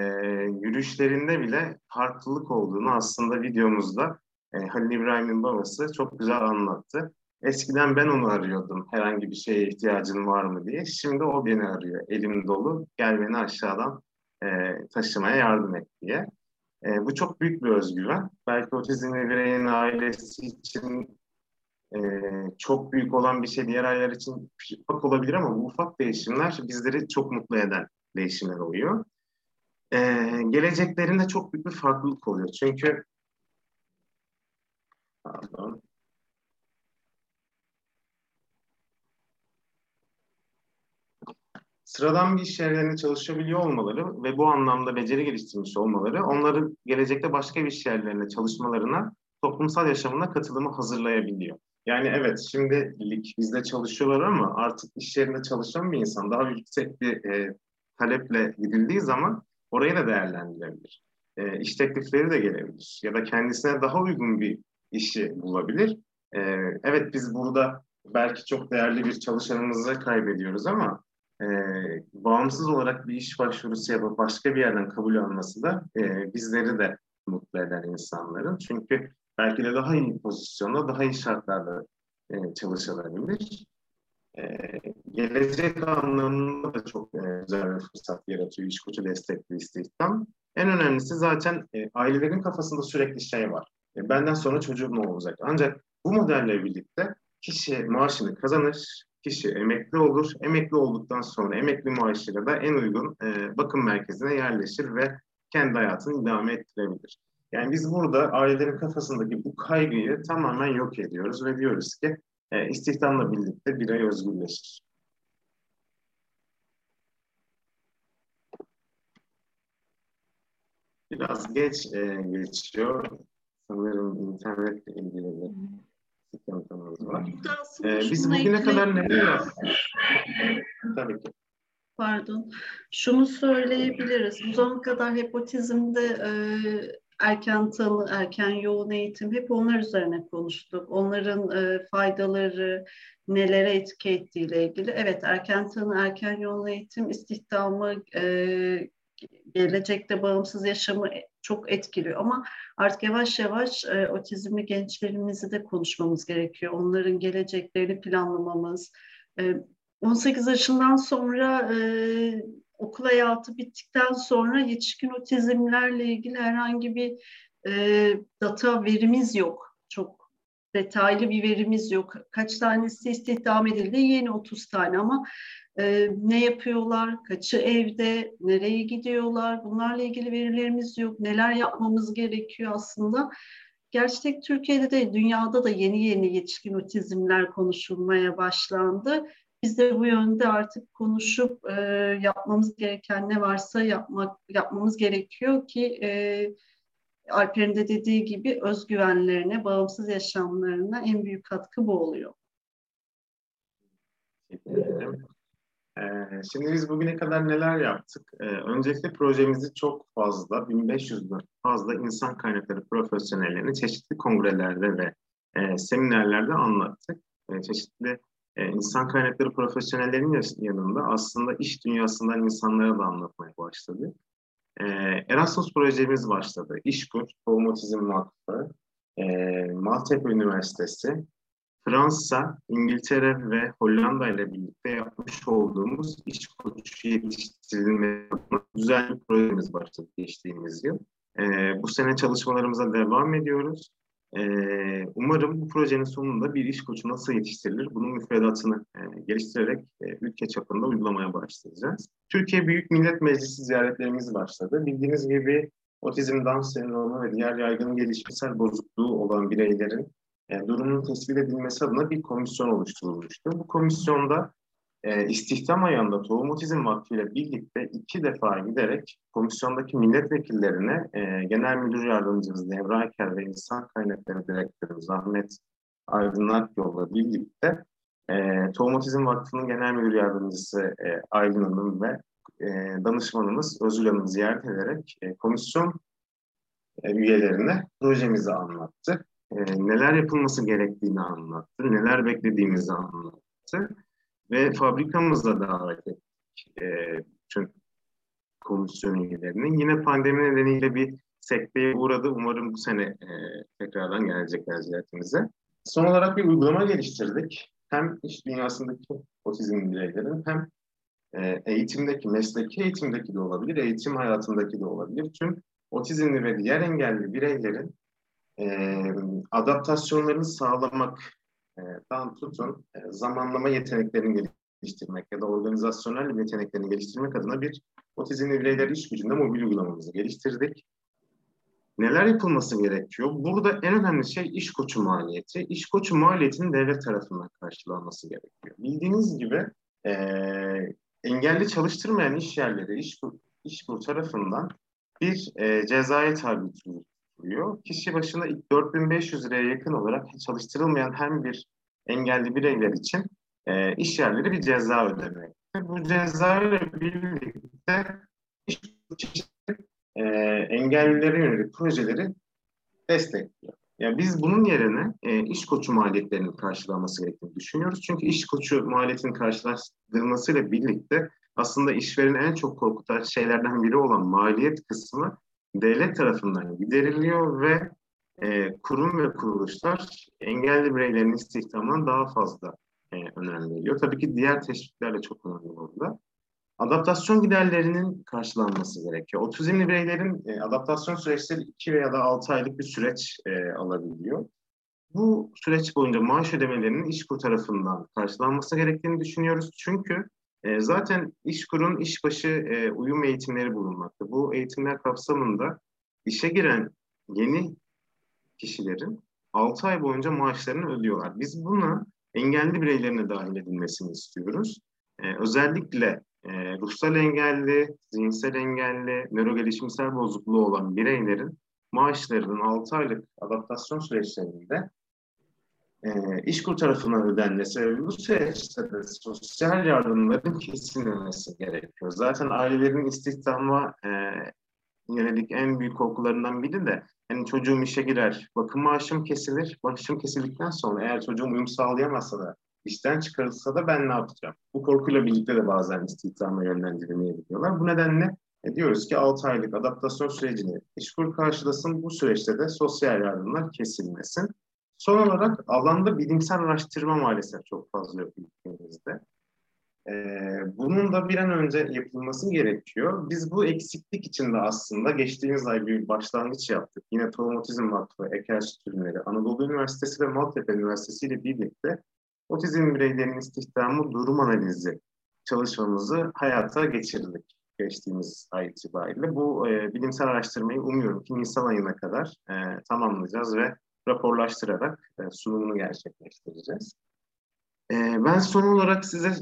yürüyüşlerinde bile farklılık olduğunu aslında videomuzda e, Halil İbrahim'in babası çok güzel anlattı. Eskiden ben onu arıyordum herhangi bir şeye ihtiyacın var mı diye. Şimdi o beni arıyor elim dolu gel beni aşağıdan e, taşımaya yardım et diye. E, bu çok büyük bir özgüven. Belki otizmli bireyin ailesi için e, çok büyük olan bir şey diğer aileler için ufak olabilir ama bu ufak değişimler bizleri çok mutlu eden değişimler oluyor. E, geleceklerinde çok büyük bir farklılık oluyor. Çünkü pardon, sıradan bir iş yerlerinde çalışabiliyor olmaları ve bu anlamda beceri geliştirmiş olmaları onları gelecekte başka bir iş yerlerinde çalışmalarına, toplumsal yaşamına katılımı hazırlayabiliyor. Yani evet şimdilik bizde çalışıyorlar ama artık iş yerinde çalışan bir insan daha yüksek bir e, taleple gidildiği zaman orayı da değerlendirebilir. E, iş teklifleri de gelebilir ya da kendisine daha uygun bir işi bulabilir. E, evet biz burada belki çok değerli bir çalışanımızı kaybediyoruz ama e, bağımsız olarak bir iş başvurusu yapıp başka bir yerden kabul alması da e, bizleri de mutlu eden insanların. Çünkü belki de daha iyi pozisyonda, daha iyi şartlarda e, çalışılabilir. E, gelecek anlamında da çok e, güzel bir fırsat yaratıyor iş koçu destekli istihdam. En önemlisi zaten e, ailelerin kafasında sürekli şey var. E, benden sonra çocuğum ne olacak? Ancak bu modelle birlikte kişi maaşını kazanır, kişi emekli olur. Emekli olduktan sonra emekli maaşıyla da en uygun e, bakım merkezine yerleşir ve kendi hayatını idame ettirebilir. Yani biz burada ailelerin kafasındaki bu kaygıyı tamamen yok ediyoruz ve diyoruz ki e, istihdamla birlikte birey özgürleşir. Biraz geç e, geçiyor. Sanırım internetle ilgili bir sıkıntımız var. E, biz bugüne kadar ne yaptık? Tabii ki. Pardon. Şunu söyleyebiliriz. Bu zamana kadar hepotizmde e, erken tanı, erken yoğun eğitim hep onlar üzerine konuştuk. Onların e, faydaları, nelere etki ettiğiyle ilgili. Evet erken tanı, erken yoğun eğitim istihdamı, e, gelecekte bağımsız yaşamı çok etkiliyor. Ama artık yavaş yavaş e, otizmli gençlerimizi de konuşmamız gerekiyor. Onların geleceklerini planlamamız. E, 18 yaşından sonra e, okul hayatı bittikten sonra yetişkin otizmlerle ilgili herhangi bir e, data verimiz yok. Çok detaylı bir verimiz yok. Kaç tanesi istihdam edildi? Yeni 30 tane ama e, ne yapıyorlar? Kaçı evde? Nereye gidiyorlar? Bunlarla ilgili verilerimiz yok. Neler yapmamız gerekiyor aslında? Gerçek Türkiye'de de dünyada da yeni yeni yetişkin otizmler konuşulmaya başlandı. Biz de bu yönde artık konuşup e, yapmamız gereken ne varsa yapmak yapmamız gerekiyor ki e, Alper'in de dediği gibi özgüvenlerine, bağımsız yaşamlarına en büyük katkı bu oluyor. Ee, şimdi biz bugüne kadar neler yaptık? Ee, öncelikle projemizi çok fazla, 1500'den fazla insan kaynakları profesyonellerini çeşitli kongrelerde ve e, seminerlerde anlattık. E, çeşitli e, insan kaynakları profesyonellerinin yanında aslında iş dünyasından insanlara da anlatmaya başladık. E, Erasmus projemiz başladı. İşkur, Tohumotizm Vakfı, e, Maltepe Üniversitesi, Fransa, İngiltere ve Hollanda ile birlikte yapmış olduğumuz iş koçu yetiştirilme güzel bir projemiz başladı geçtiğimiz yıl. E, bu sene çalışmalarımıza devam ediyoruz. Ee, umarım bu projenin sonunda bir iş koçu nasıl yetiştirilir bunun müfredatını e, geliştirerek e, ülke çapında uygulamaya başlayacağız. Türkiye Büyük Millet Meclisi ziyaretlerimiz başladı. Bildiğiniz gibi otizm, Down sendromu ve diğer yaygın gelişimsel bozukluğu olan bireylerin e, durumunun tespit edilmesi adına bir komisyon oluşturulmuştu. Bu komisyonda e, istihdam ayağında Tohum Otizm Vakfı ile birlikte iki defa giderek komisyondaki milletvekillerine e, Genel Müdür Yardımcımız Devra Eker ve İnsan Kaynakları Direktörümüz Ahmet Aydın Akyol'la birlikte e, Tohum Otizm Vakfı'nın Genel Müdür Yardımcısı e, Aylin Hanım ve e, danışmanımız Özül Hanım ziyaret ederek komisyon üyelerine projemizi anlattı. Neler yapılması gerektiğini anlattı, neler beklediğimizi anlattı ve fabrikamıza davet ettik e, bütün komisyon üyelerinin. Yine pandemi nedeniyle bir sekteye uğradı. Umarım bu sene e, tekrardan gelecekler ziyaretimize. Son olarak bir uygulama geliştirdik. Hem iş dünyasındaki otizm bireylerin hem e, eğitimdeki, mesleki eğitimdeki de olabilir, eğitim hayatındaki de olabilir. Tüm otizmli ve diğer engelli bireylerin e, adaptasyonlarını sağlamak, tam tutun e, zamanlama yeteneklerini geliştirmek ya da organizasyonel yeteneklerini geliştirmek adına bir otizmli bireyler iş gücünde mobil uygulamamızı geliştirdik. Neler yapılması gerekiyor? Burada en önemli şey iş koçu maliyeti. İş koçu maliyetinin devlet tarafından karşılanması gerekiyor. Bildiğiniz gibi e, engelli çalıştırmayan iş yerleri iş, iş tarafından bir e, cezaya tabi tutuluyor. Kişi başına 4500 liraya yakın olarak çalıştırılmayan hem bir engelli bireyler için e, iş yerleri bir ceza ödemek. Bu ceza ile birlikte iş e, engellilere yönelik projeleri destekliyor. Yani biz bunun yerine e, iş koçu maliyetlerinin karşılanması gerektiğini düşünüyoruz. Çünkü iş koçu maliyetinin karşılaştırılmasıyla birlikte aslında işverenin en çok korkutan şeylerden biri olan maliyet kısmı devlet tarafından gideriliyor ve e, kurum ve kuruluşlar engelli bireylerin istihdamından daha fazla e, önem veriyor. Tabii ki diğer teşviklerle çok önemli burada. Adaptasyon giderlerinin karşılanması gerekiyor. Otizmli bireylerin e, adaptasyon süreçleri 2 veya da 6 aylık bir süreç e, alabiliyor. Bu süreç boyunca maaş ödemelerinin İşkur tarafından karşılanması gerektiğini düşünüyoruz. Çünkü e, zaten İşkur'un işbaşı e, uyum eğitimleri bulunmakta. Bu eğitimler kapsamında işe giren yeni kişilerin 6 ay boyunca maaşlarını ödüyorlar. Biz buna engelli bireylerine dahil edilmesini istiyoruz. Ee, özellikle e, ruhsal engelli, zihinsel engelli, nörogelişimsel bozukluğu olan bireylerin maaşlarının 6 aylık adaptasyon süreçlerinde e, İşkur tarafından ödenmesi ve bu süreçte de sosyal yardımların kesilmemesi gerekiyor. Zaten ailelerin istihdama e, yönelik en büyük korkularından biri de hani çocuğum işe girer, bakım maaşım kesilir, maaşım kesildikten sonra eğer çocuğum uyum sağlayamazsa da işten çıkarılsa da ben ne yapacağım? Bu korkuyla birlikte de bazen istihdama yönlendirilmeye gidiyorlar. Bu nedenle e, diyoruz ki 6 aylık adaptasyon sürecini işkur karşılasın, bu süreçte de sosyal yardımlar kesilmesin. Son olarak alanda bilimsel araştırma maalesef çok fazla yok ülkemizde. Ee, bunun da bir an önce yapılması gerekiyor. Biz bu eksiklik içinde aslında geçtiğimiz ay bir başlangıç yaptık. Yine Tohum Otizm Vakfı, Eker Sütürleri, Anadolu Üniversitesi ve Maltepe Üniversitesi ile birlikte otizm bireylerinin istihdamı durum analizi çalışmamızı hayata geçirdik geçtiğimiz ay itibariyle. Bu e, bilimsel araştırmayı umuyorum ki Nisan ayına kadar e, tamamlayacağız ve raporlaştırarak e, sunumunu gerçekleştireceğiz. E, ben son olarak size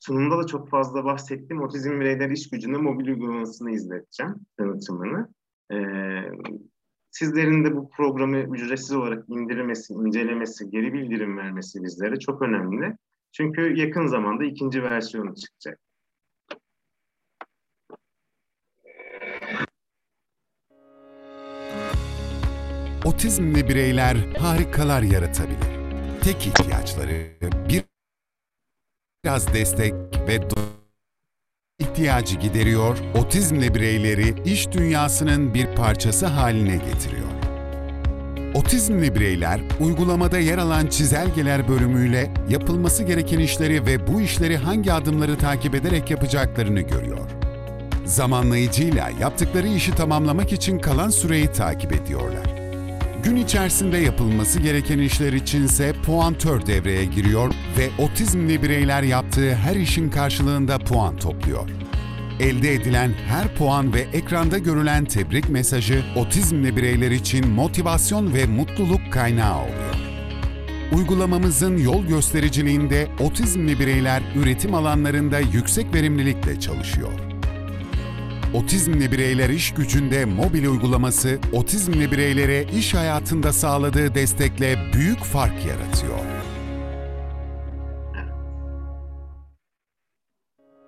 sunumda da çok fazla bahsettiğim otizm bireyler iş gücünde mobil uygulamasını izleteceğim, tanıtımını. E, sizlerin de bu programı ücretsiz olarak indirmesi, incelemesi, geri bildirim vermesi bizlere çok önemli. Çünkü yakın zamanda ikinci versiyonu çıkacak. Otizmli bireyler harikalar yaratabilir. Tek ihtiyaçları bir biraz destek ve ihtiyacı gideriyor, otizmli bireyleri iş dünyasının bir parçası haline getiriyor. Otizmli bireyler uygulamada yer alan çizelgeler bölümüyle yapılması gereken işleri ve bu işleri hangi adımları takip ederek yapacaklarını görüyor. Zamanlayıcıyla yaptıkları işi tamamlamak için kalan süreyi takip ediyorlar. Gün içerisinde yapılması gereken işler içinse puantör devreye giriyor ve otizmli bireyler yaptığı her işin karşılığında puan topluyor. Elde edilen her puan ve ekranda görülen tebrik mesajı otizmli bireyler için motivasyon ve mutluluk kaynağı oluyor. Uygulamamızın yol göstericiliğinde otizmli bireyler üretim alanlarında yüksek verimlilikle çalışıyor. Otizmli Bireyler İş Gücünde mobil uygulaması, otizmli bireylere iş hayatında sağladığı destekle büyük fark yaratıyor.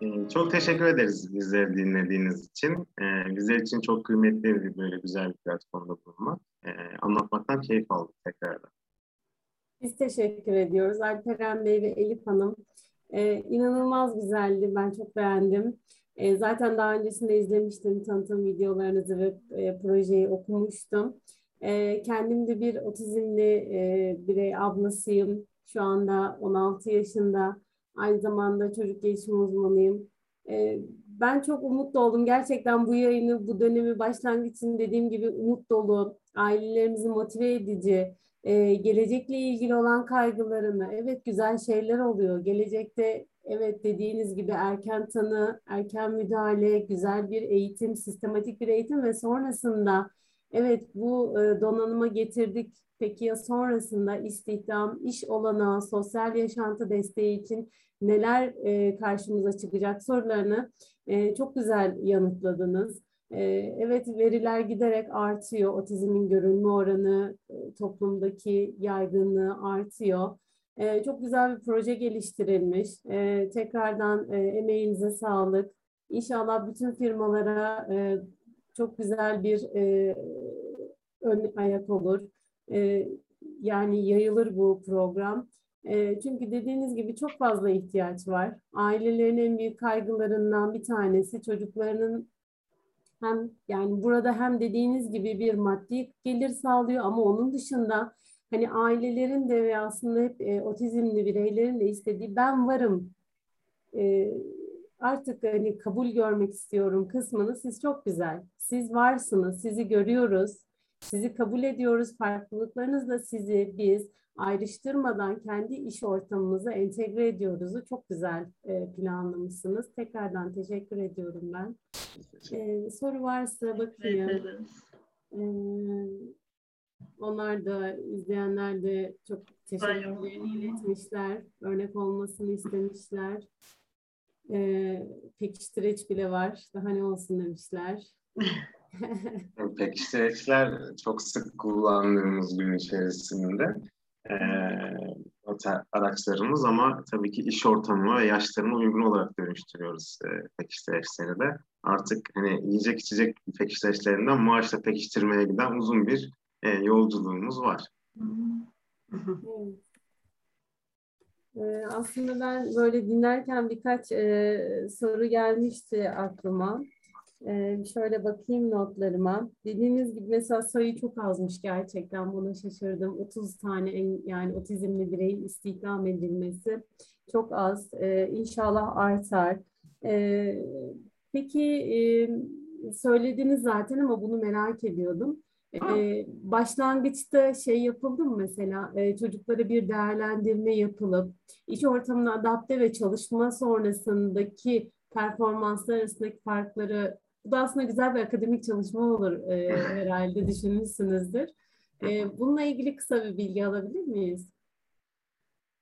Ee, çok teşekkür ederiz bizleri dinlediğiniz için. Ee, bizler için çok kıymetli bir böyle güzel bir platformda bulunmak. Ee, anlatmaktan keyif aldık tekrardan. Biz teşekkür ediyoruz Alperen Bey ve Elif Hanım. Ee, inanılmaz güzeldi. Ben çok beğendim. E, zaten daha öncesinde izlemiştim tanıtım videolarınızı ve e, projeyi okumuştum. E, kendim de bir otizmli e, birey ablasıyım. Şu anda 16 yaşında. Aynı zamanda çocuk gelişim uzmanıyım. E, ben çok umutlu oldum. Gerçekten bu yayını, bu dönemi başlangıç dediğim gibi umut dolu, ailelerimizi motive edici, e, gelecekle ilgili olan kaygılarını, evet güzel şeyler oluyor. Gelecekte evet dediğiniz gibi erken tanı, erken müdahale, güzel bir eğitim, sistematik bir eğitim ve sonrasında evet bu e, donanıma getirdik. Peki ya sonrasında istihdam, iş olanağı, sosyal yaşantı desteği için neler e, karşımıza çıkacak sorularını e, çok güzel yanıtladınız. Evet veriler giderek artıyor. Otizmin görülme oranı, toplumdaki yaygınlığı artıyor. E, çok güzel bir proje geliştirilmiş. E, tekrardan e, emeğinize sağlık. İnşallah bütün firmalara e, çok güzel bir e, ön ayak olur. E, yani yayılır bu program. E, çünkü dediğiniz gibi çok fazla ihtiyaç var. Ailelerin en büyük kaygılarından bir tanesi çocuklarının hem yani burada hem dediğiniz gibi bir maddi gelir sağlıyor ama onun dışında hani ailelerin de ve aslında hep e, otizmli bireylerin de istediği ben varım e, artık hani kabul görmek istiyorum kısmını siz çok güzel. Siz varsınız, sizi görüyoruz, sizi kabul ediyoruz. Farklılıklarınızla sizi biz ayrıştırmadan kendi iş ortamımıza entegre ediyoruzu çok güzel e, planlamışsınız. Tekrardan teşekkür ediyorum ben. E, soru varsa bakayım. E, onlar da izleyenler de çok teşekkürlerini iletmişler. Örnek olmasını istemişler. E, pekiştireç bile var. Daha ne olsun demişler. Pekiştireçler çok sık kullandığımız gün içerisinde e, araçlarımız ama tabii ki iş ortamına ve yaşlarına uygun olarak dönüştürüyoruz e, pekiştireçleri de. Artık hani yiyecek içecek pekiştireçlerinden maaşla pekiştirmeye giden uzun bir e, yolculuğumuz var. Ee, aslında ben böyle dinlerken birkaç e, soru gelmişti aklıma. Ee, şöyle bakayım notlarıma. Dediğiniz gibi mesela sayı çok azmış gerçekten buna şaşırdım. 30 tane en, yani otizmli bireyin istihdam edilmesi çok az. Ee, inşallah artar. Ee, peki e, söylediniz zaten ama bunu merak ediyordum. Ee, başlangıçta şey yapıldı mı mesela e, çocuklara bir değerlendirme yapılıp iş ortamına adapte ve çalışma sonrasındaki performanslar arasındaki farkları bu da aslında güzel bir akademik çalışma olur e, herhalde düşünmüşsünüzdür. E, bununla ilgili kısa bir bilgi alabilir miyiz?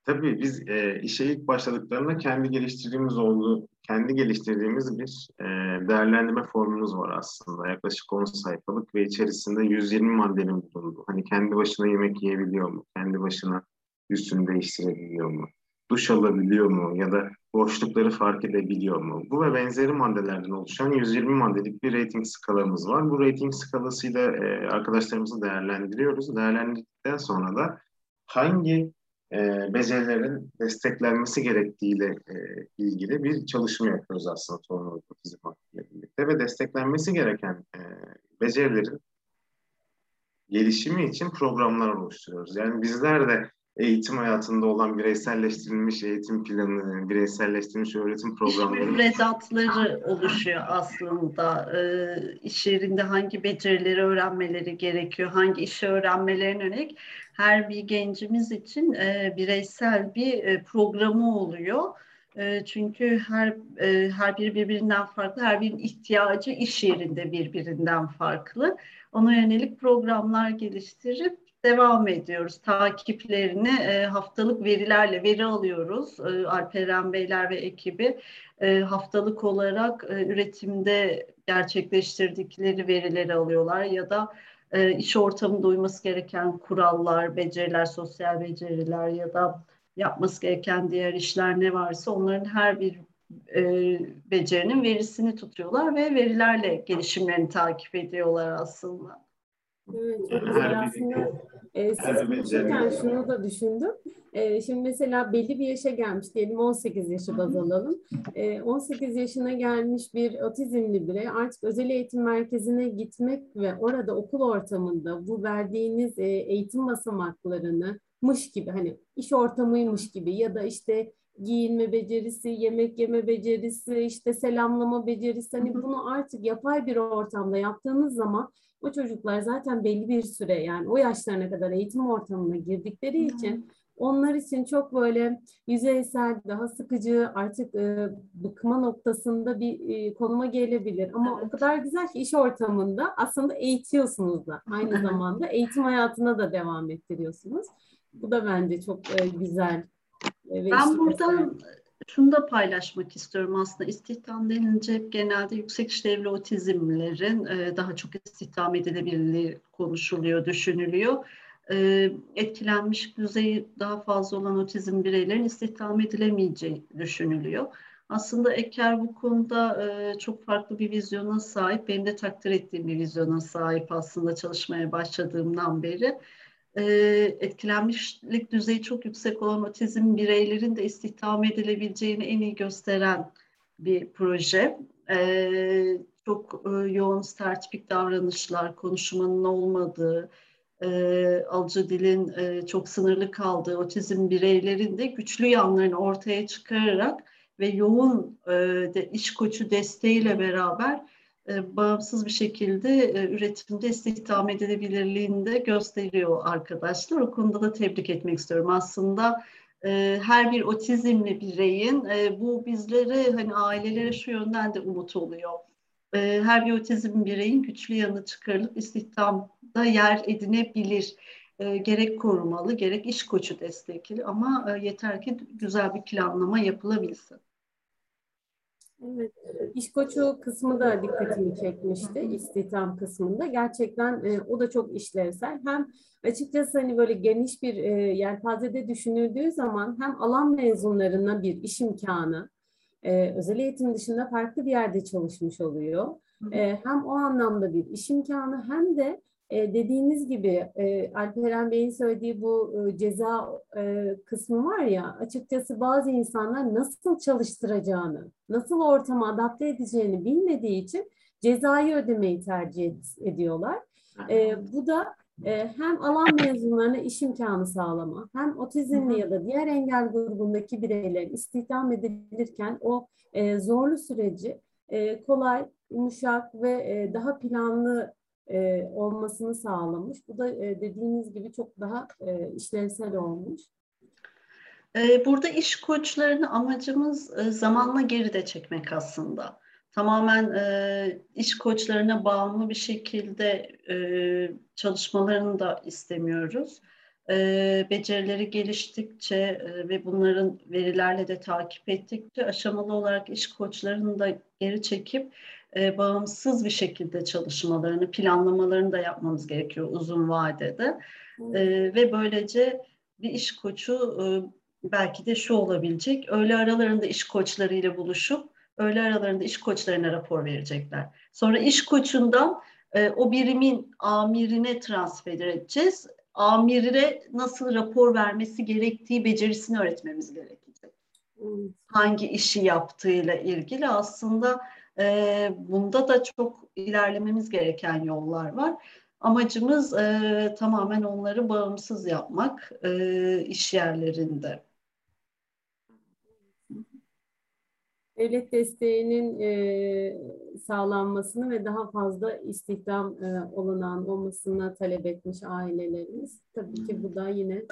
Tabii biz e, işe ilk başladıklarında kendi geliştirdiğimiz oldu, kendi geliştirdiğimiz bir e, değerlendirme formumuz var aslında. Yaklaşık 10 sayfalık ve içerisinde 120 maddenin bulunduğu. Hani kendi başına yemek yiyebiliyor mu? Kendi başına üstünü değiştirebiliyor mu? Duş alabiliyor mu? Ya da boşlukları fark edebiliyor mu? Bu ve benzeri maddelerden oluşan 120 maddelik bir rating skalamız var. Bu rating skalasıyla e, arkadaşlarımızı değerlendiriyoruz. Değerlendirdikten sonra da hangi e, becerilerin desteklenmesi gerektiğiyle e, ilgili bir çalışma yapıyoruz aslında Tohum Otizm birlikte ve desteklenmesi gereken e, becerilerin gelişimi için programlar oluşturuyoruz. Yani bizler de eğitim hayatında olan bireyselleştirilmiş eğitim planı, bireyselleştirilmiş öğretim programları. Müfredatları oluşuyor aslında. Ee, iş yerinde hangi becerileri öğrenmeleri gerekiyor, hangi işi öğrenmelerine yönelik her bir gencimiz için e, bireysel bir e, programı oluyor. E, çünkü her e, her biri birbirinden farklı, her birinin ihtiyacı iş yerinde birbirinden farklı. Ona yönelik programlar geliştirip devam ediyoruz. Takiplerini e, haftalık verilerle veri alıyoruz. E, Alperen Beyler ve ekibi e, haftalık olarak e, üretimde gerçekleştirdikleri verileri alıyorlar ya da e, iş ortamında uyması gereken kurallar, beceriler, sosyal beceriler ya da yapması gereken diğer işler ne varsa onların her bir e, becerinin verisini tutuyorlar ve verilerle gelişimlerini takip ediyorlar aslında. Evet, çok güzel aslında. E, siz konuşurken şunu da düşündüm. E, şimdi mesela belli bir yaşa gelmiş, diyelim 18 yaşı baz alalım. E, 18 yaşına gelmiş bir otizmli birey artık özel eğitim merkezine gitmek ve orada okul ortamında bu verdiğiniz e, eğitim basamaklarını mış gibi hani iş ortamıymış gibi ya da işte giyinme becerisi, yemek yeme becerisi, işte selamlama becerisi hani bunu artık yapay bir ortamda yaptığınız zaman o çocuklar zaten belli bir süre yani o yaşlarına kadar eğitim ortamına girdikleri için onlar için çok böyle yüzeysel, daha sıkıcı, artık e, bıkma noktasında bir e, konuma gelebilir. Ama o kadar güzel ki iş ortamında aslında eğitiyorsunuz da. Aynı zamanda eğitim hayatına da devam ettiriyorsunuz. Bu da bence çok e, güzel. e, ve Ben işlevsel. buradan şunu da paylaşmak istiyorum aslında istihdam denince hep genelde yüksek işlevli otizmlerin e, daha çok istihdam edilebilirliği konuşuluyor, düşünülüyor. E, etkilenmiş düzeyi daha fazla olan otizm bireylerin istihdam edilemeyeceği düşünülüyor. Aslında Eker bu konuda e, çok farklı bir vizyona sahip, benim de takdir ettiğim bir vizyona sahip aslında çalışmaya başladığımdan beri e, etkilenmişlik düzeyi çok yüksek olan otizm bireylerin de istihdam edilebileceğini en iyi gösteren bir proje. E, çok e, yoğun stereotipik davranışlar, konuşmanın olmadığı, alıcı dilin çok sınırlı kaldığı otizm bireylerin de güçlü yanlarını ortaya çıkararak ve yoğun iş koçu desteğiyle beraber bağımsız bir şekilde e, üretimde istihdam edilebilirliğini de gösteriyor arkadaşlar. O konuda da tebrik etmek istiyorum. Aslında e, her bir otizmli bireyin e, bu bizlere hani ailelere şu yönden de umut oluyor. E, her bir otizm bireyin güçlü yanı çıkarılıp istihdamda yer edinebilir. E, gerek korumalı gerek iş koçu destekli ama e, yeter ki güzel bir planlama yapılabilsin. Evet, iş koçu kısmı da dikkatimi çekmişti istihdam kısmında. Gerçekten e, o da çok işlevsel. Hem açıkçası hani böyle geniş bir e, yelpazede düşünüldüğü zaman hem alan mezunlarına bir iş imkanı, e, özel eğitim dışında farklı bir yerde çalışmış oluyor. E, hem o anlamda bir iş imkanı hem de e, dediğiniz gibi e, Alperen Bey'in söylediği bu e, ceza e, kısmı var ya açıkçası bazı insanlar nasıl çalıştıracağını, nasıl ortama adapte edeceğini bilmediği için cezayı ödemeyi tercih ed- ediyorlar. E, bu da e, hem alan mezunlarına iş imkanı sağlama, hem otizmli ya da diğer engel grubundaki bireylerin istihdam edilirken o e, zorlu süreci e, kolay, yumuşak ve e, daha planlı e, olmasını sağlamış. Bu da e, dediğiniz gibi çok daha e, işlevsel olmuş. Ee, Burada iş koçlarını amacımız e, zamanla geride çekmek aslında. Tamamen e, iş koçlarına bağımlı bir şekilde e, çalışmalarını da istemiyoruz. E, becerileri geliştikçe e, ve bunların verilerle de takip ettikçe aşamalı olarak iş koçlarını da geri çekip e, bağımsız bir şekilde çalışmalarını, planlamalarını da yapmamız gerekiyor uzun vadede. E, ve böylece bir iş koçu e, belki de şu olabilecek, öğle aralarında iş koçlarıyla buluşup öğle aralarında iş koçlarına rapor verecekler. Sonra iş koçundan e, o birimin amirine transfer edeceğiz. Amire nasıl rapor vermesi gerektiği becerisini öğretmemiz gerekecek. Hangi işi yaptığıyla ilgili aslında e, bunda da çok ilerlememiz gereken yollar var. Amacımız e, tamamen onları bağımsız yapmak e, iş yerlerinde. Devlet desteğinin e, sağlanmasını ve daha fazla istihdam e, olanağın olmasını talep etmiş ailelerimiz. Tabii ki bu da yine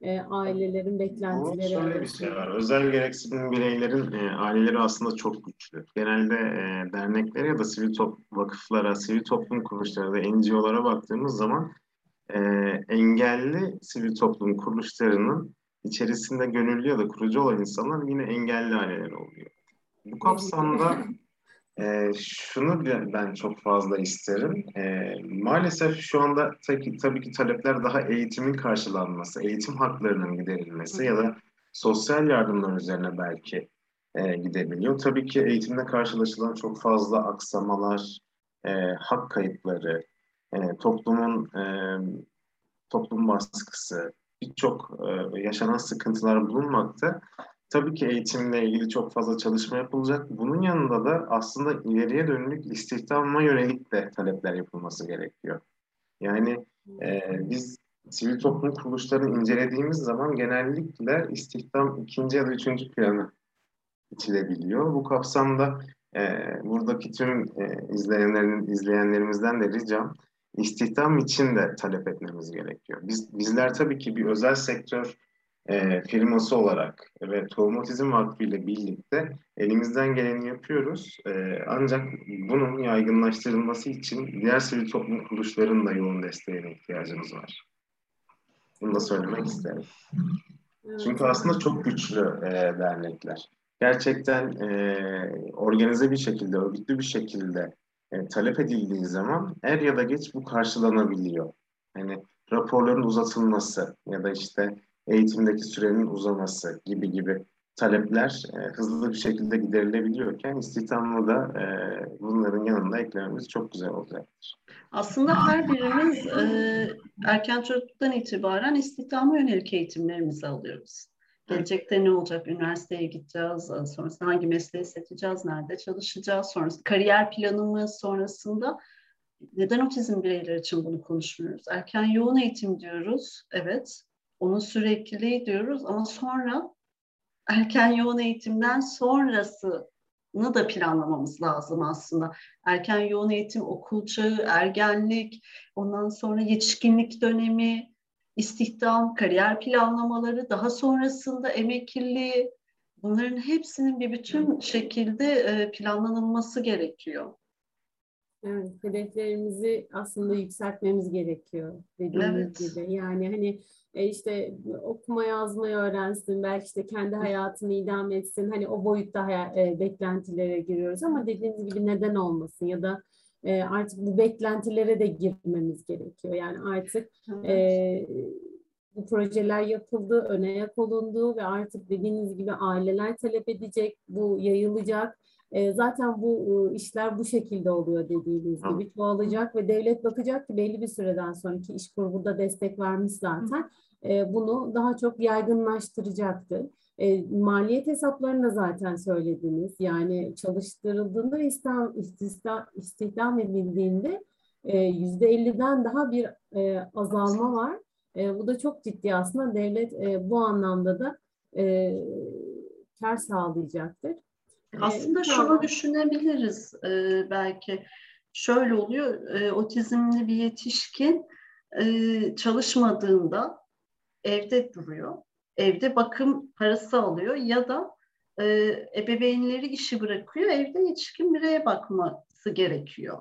e, ailelerin beklentileri şöyle bir şey var. Özel gereksinim bireylerin e, aileleri aslında çok güçlü. Genelde e, derneklere ya da sivil top, vakıflara, sivil toplum kuruluşlara da NGO'lara baktığımız zaman e, engelli sivil toplum kuruluşlarının içerisinde gönüllü ya da kurucu olan insanlar yine engelli aileler oluyor. Bu kapsamda e, şunu ben çok fazla isterim. E, maalesef şu anda tabii, tabii ki talepler daha eğitimin karşılanması, eğitim haklarının giderilmesi ya da sosyal yardımlar üzerine belki e, gidebiliyor. Tabii ki eğitimde karşılaşılan çok fazla aksamalar, e, hak kayıpları, e, toplumun e, toplum baskısı, birçok e, yaşanan sıkıntılar bulunmakta. Tabii ki eğitimle ilgili çok fazla çalışma yapılacak. Bunun yanında da aslında ileriye dönük istihdama yönelik de talepler yapılması gerekiyor. Yani e, biz sivil toplum kuruluşlarını incelediğimiz zaman genellikle istihdam ikinci ya da üçüncü planı içilebiliyor. Bu kapsamda e, buradaki tüm e, izleyenlerin, izleyenlerimizden de ricam istihdam için de talep etmemiz gerekiyor. Biz bizler tabii ki bir özel sektör e, firması olarak ve Tohum Otizm Vakfı ile birlikte elimizden geleni yapıyoruz. E, ancak bunun yaygınlaştırılması için diğer sivil toplum kuruluşlarının da yoğun desteğine ihtiyacımız var. Bunu da söylemek isterim. Çünkü aslında çok güçlü e, dernekler. Gerçekten e, organize bir şekilde, örgütlü bir şekilde e, talep edildiği zaman er ya da geç bu karşılanabiliyor. Yani raporların uzatılması ya da işte eğitimdeki sürenin uzaması gibi gibi talepler e, hızlı bir şekilde giderilebiliyorken istihdamlı da e, bunların yanında eklememiz çok güzel olacaktır. Aslında her birimiz e, erken çocukluktan itibaren istihdama yönelik eğitimlerimizi alıyoruz. Gelecekte ne olacak? Üniversiteye gideceğiz, sonrasında hangi mesleği seçeceğiz, nerede çalışacağız, sonrasında kariyer planımız sonrasında neden otizm bireyler için bunu konuşmuyoruz? Erken yoğun eğitim diyoruz, evet. Onun sürekliliği diyoruz ama sonra erken yoğun eğitimden sonrasını da planlamamız lazım aslında. Erken yoğun eğitim, okul çağı, ergenlik, ondan sonra yetişkinlik dönemi, istihdam, kariyer planlamaları, daha sonrasında emekliliği, bunların hepsinin bir bütün şekilde planlanılması gerekiyor. Evet, hedeflerimizi aslında yükseltmemiz gerekiyor dediğiniz evet. gibi. Yani hani e, işte okuma yazmayı öğrensin, belki işte kendi hayatını idame etsin. Hani o boyutta hayal, e, beklentilere giriyoruz ama dediğiniz gibi neden olmasın ya da e, artık bu beklentilere de girmemiz gerekiyor. Yani artık evet. e, bu projeler yapıldı, öne yak olundu ve artık dediğiniz gibi aileler talep edecek, bu yayılacak. E, zaten bu e, işler bu şekilde oluyor dediğiniz gibi çoğalacak ve devlet bakacak ki belli bir süreden sonraki iş kurguda destek vermiş zaten. E, bunu daha çok yaygınlaştıracaktır. E, maliyet hesaplarını da zaten söylediniz. Yani çalıştırıldığında istihdam, istihdam, istihdam edildiğinde yüzde 50'den daha bir e, azalma var. E, bu da çok ciddi aslında devlet e, bu anlamda da e, kar sağlayacaktır. Aslında e, şunu düşünebiliriz e, belki. Şöyle oluyor, e, otizmli bir yetişkin e, çalışmadığında evde duruyor. Evde bakım parası alıyor ya da e, ebeveynleri işi bırakıyor. Evde yetişkin bireye bakması gerekiyor.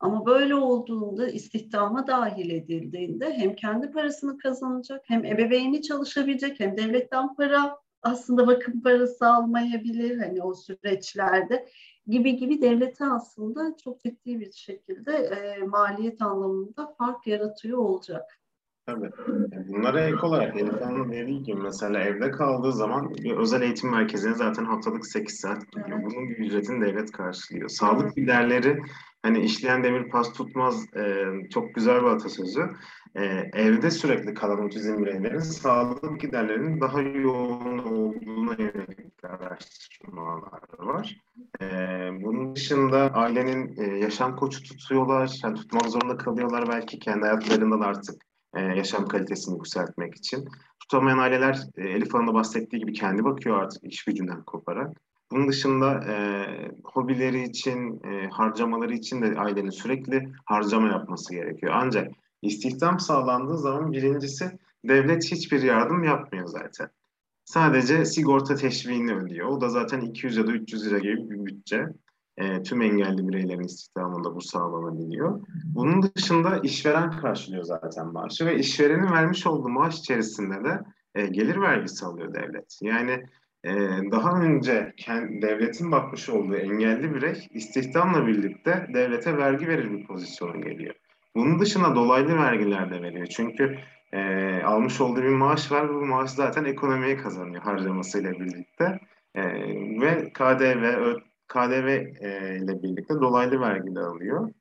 Ama böyle olduğunda istihdama dahil edildiğinde hem kendi parasını kazanacak hem ebeveyni çalışabilecek hem devletten para aslında bakım parası almayabilir hani o süreçlerde gibi gibi devlete aslında çok ciddi bir şekilde e, maliyet anlamında fark yaratıyor olacak. Tabii. Bunlara ek olarak Elif Hanım dediği gibi mesela evde kaldığı zaman bir özel eğitim merkezine zaten haftalık 8 saat gidiyor. Evet. Bunun bir ücretini devlet karşılıyor. Sağlık evet. giderleri hani işleyen demir pas tutmaz e, çok güzel bir atasözü. E, evde sürekli kalan otizm bireylerin sağlık giderlerinin daha yoğun olduğuna yönelik araştırmalar var. E, bunun dışında ailenin e, yaşam koçu tutuyorlar, yani tutmak zorunda kalıyorlar belki kendi hayatlarında da artık e, yaşam kalitesini yükseltmek için. Tutamayan aileler e, Elif Hanım'da bahsettiği gibi kendi bakıyor artık iş gücünden koparak. Bunun dışında e, hobileri için, e, harcamaları için de ailenin sürekli harcama yapması gerekiyor. Ancak istihdam sağlandığı zaman birincisi devlet hiçbir yardım yapmıyor zaten. Sadece sigorta teşviğini ödüyor. O da zaten 200 ya da 300 lira gibi bir bütçe e, tüm engelli bireylerin istihdamında bu sağlanabiliyor. Bunun dışında işveren karşılıyor zaten maaşı ve işverenin vermiş olduğu maaş içerisinde de e, gelir vergisi alıyor devlet. Yani e, daha önce kendi, devletin bakmış olduğu engelli birey istihdamla birlikte devlete vergi verir bir pozisyona geliyor. Bunun dışında dolaylı vergiler de veriyor. Çünkü e, almış olduğu bir maaş var bu maaş zaten ekonomiye kazanıyor harcamasıyla birlikte. E, ve KDV, KDV e, ile birlikte dolaylı vergiler alıyor.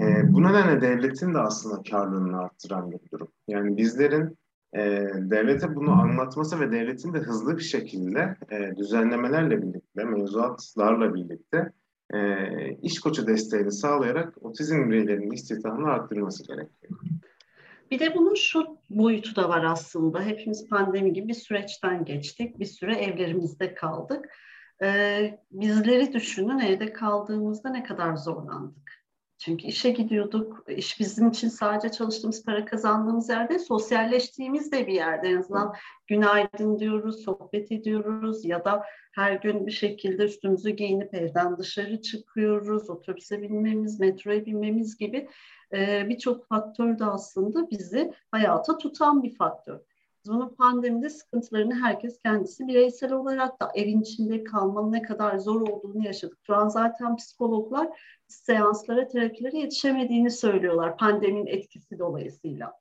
E, bu nedenle devletin de aslında karlılığını arttıran bir durum. Yani bizlerin e, devlete bunu anlatması ve devletin de hızlı bir şekilde e, düzenlemelerle birlikte, mevzuatlarla birlikte e, iş koçu desteğini sağlayarak otizm bireylerinin istihdamını arttırması gerekiyor. Bir de bunun şu boyutu da var aslında. Hepimiz pandemi gibi bir süreçten geçtik. Bir süre evlerimizde kaldık. Ee, bizleri düşünün evde kaldığımızda ne kadar zorlandık. Çünkü işe gidiyorduk. İş bizim için sadece çalıştığımız, para kazandığımız yerde, sosyalleştiğimiz de bir yerde. En azından günaydın diyoruz, sohbet ediyoruz ya da her gün bir şekilde üstümüzü giyinip evden dışarı çıkıyoruz, otobüse binmemiz, metroya binmemiz gibi e, birçok faktör de aslında bizi hayata tutan bir faktör. Bunun pandemide sıkıntılarını herkes kendisi bireysel olarak da evin içinde kalmanın ne kadar zor olduğunu yaşadık. Şu an zaten psikologlar seanslara, terapilere yetişemediğini söylüyorlar pandeminin etkisi dolayısıyla.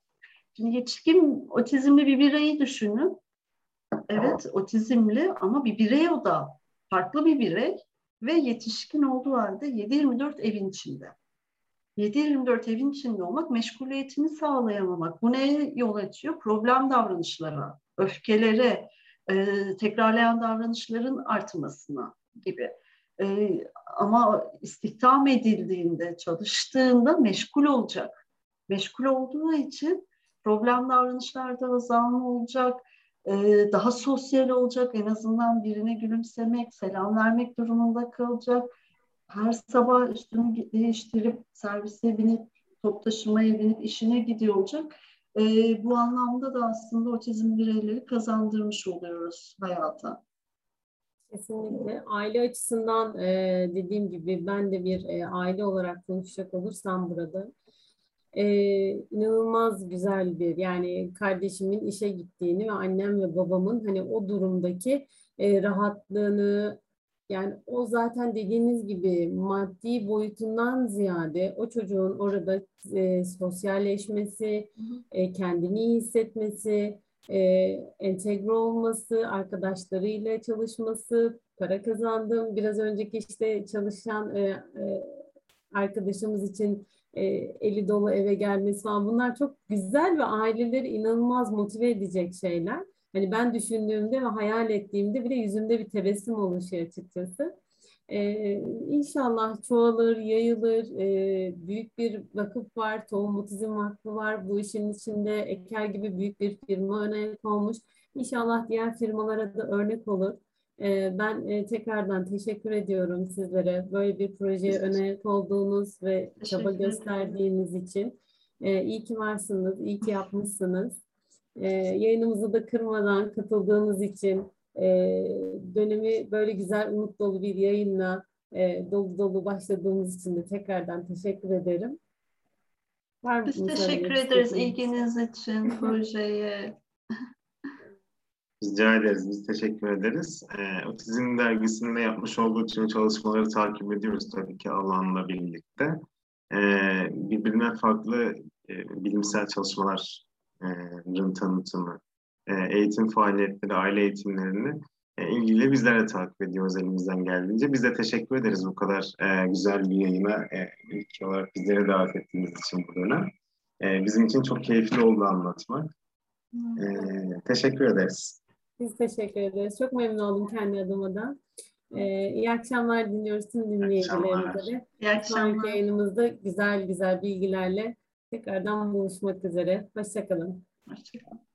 Şimdi yetişkin otizmli bir bireyi düşünün. Evet otizmli ama bir birey o da farklı bir birey ve yetişkin olduğu halde 7-24 evin içinde. 7-24 evin içinde olmak meşguliyetini sağlayamamak. Bu neye yol açıyor? Problem davranışlara, öfkelere, e, tekrarlayan davranışların artmasına gibi. E, ama istihdam edildiğinde, çalıştığında meşgul olacak. Meşgul olduğu için problem davranışlarda azalma olacak, e, daha sosyal olacak, en azından birine gülümsemek, selam vermek durumunda kalacak her sabah üstünü değiştirip servise binip top taşımaya binip işine gidiyor olacak. E, bu anlamda da aslında otizm bireyleri kazandırmış oluyoruz hayata. Kesinlikle. Aile açısından e, dediğim gibi ben de bir e, aile olarak konuşacak olursam burada e, inanılmaz güzel bir yani kardeşimin işe gittiğini ve annem ve babamın hani o durumdaki e, rahatlığını yani o zaten dediğiniz gibi maddi boyutundan ziyade o çocuğun orada e, sosyalleşmesi, e, kendini iyi hissetmesi, e, entegre olması, arkadaşlarıyla çalışması, para kazandım. Biraz önceki işte çalışan e, e, arkadaşımız için e, eli dolu eve gelmesi falan bunlar çok güzel ve aileleri inanılmaz motive edecek şeyler. Hani ben düşündüğümde ve hayal ettiğimde bile yüzümde bir tebessüm oluşuyor açıkçası. Ee, inşallah çoğalır, yayılır. Ee, büyük bir vakıf var, Tohum Otizm Vakfı var. Bu işin içinde Eker gibi büyük bir firma örnek olmuş. İnşallah diğer firmalara da örnek olur. Ee, ben e, tekrardan teşekkür ediyorum sizlere. Böyle bir projeye örnek olduğunuz ve çaba gösterdiğiniz için. Ee, iyi ki varsınız, iyi ki yapmışsınız. E, yayınımızı da kırmadan katıldığınız için e, dönemi böyle güzel, umut dolu bir yayınla e, dolu dolu başladığımız için de tekrardan teşekkür ederim. Var Biz teşekkür ederiz ilginiz için projeye. Rica ederiz. Biz teşekkür ederiz. E, Otizm dergisinde yapmış olduğu tüm çalışmaları takip ediyoruz tabii ki alanla birlikte. E, birbirinden farklı e, bilimsel çalışmalar tanıtımı, e, eğitim faaliyetleri, aile eğitimlerini e, ilgili bizler de takip ediyoruz elimizden geldiğince. Biz de teşekkür ederiz bu kadar e, güzel bir yayına e, ilk olarak bizleri davet ettiğiniz için bu dönem. E, bizim için çok keyifli oldu anlatmak. E, teşekkür ederiz. Biz teşekkür ederiz. Çok memnun oldum kendi adıma da. Ee, iyi akşamlar diliyoruz tüm dinleyicilerimize. İyi akşamlar. Sonraki yayınımızda güzel güzel bilgilerle Tekrardan buluşmak üzere. Hoşçakalın. Hoşçakalın.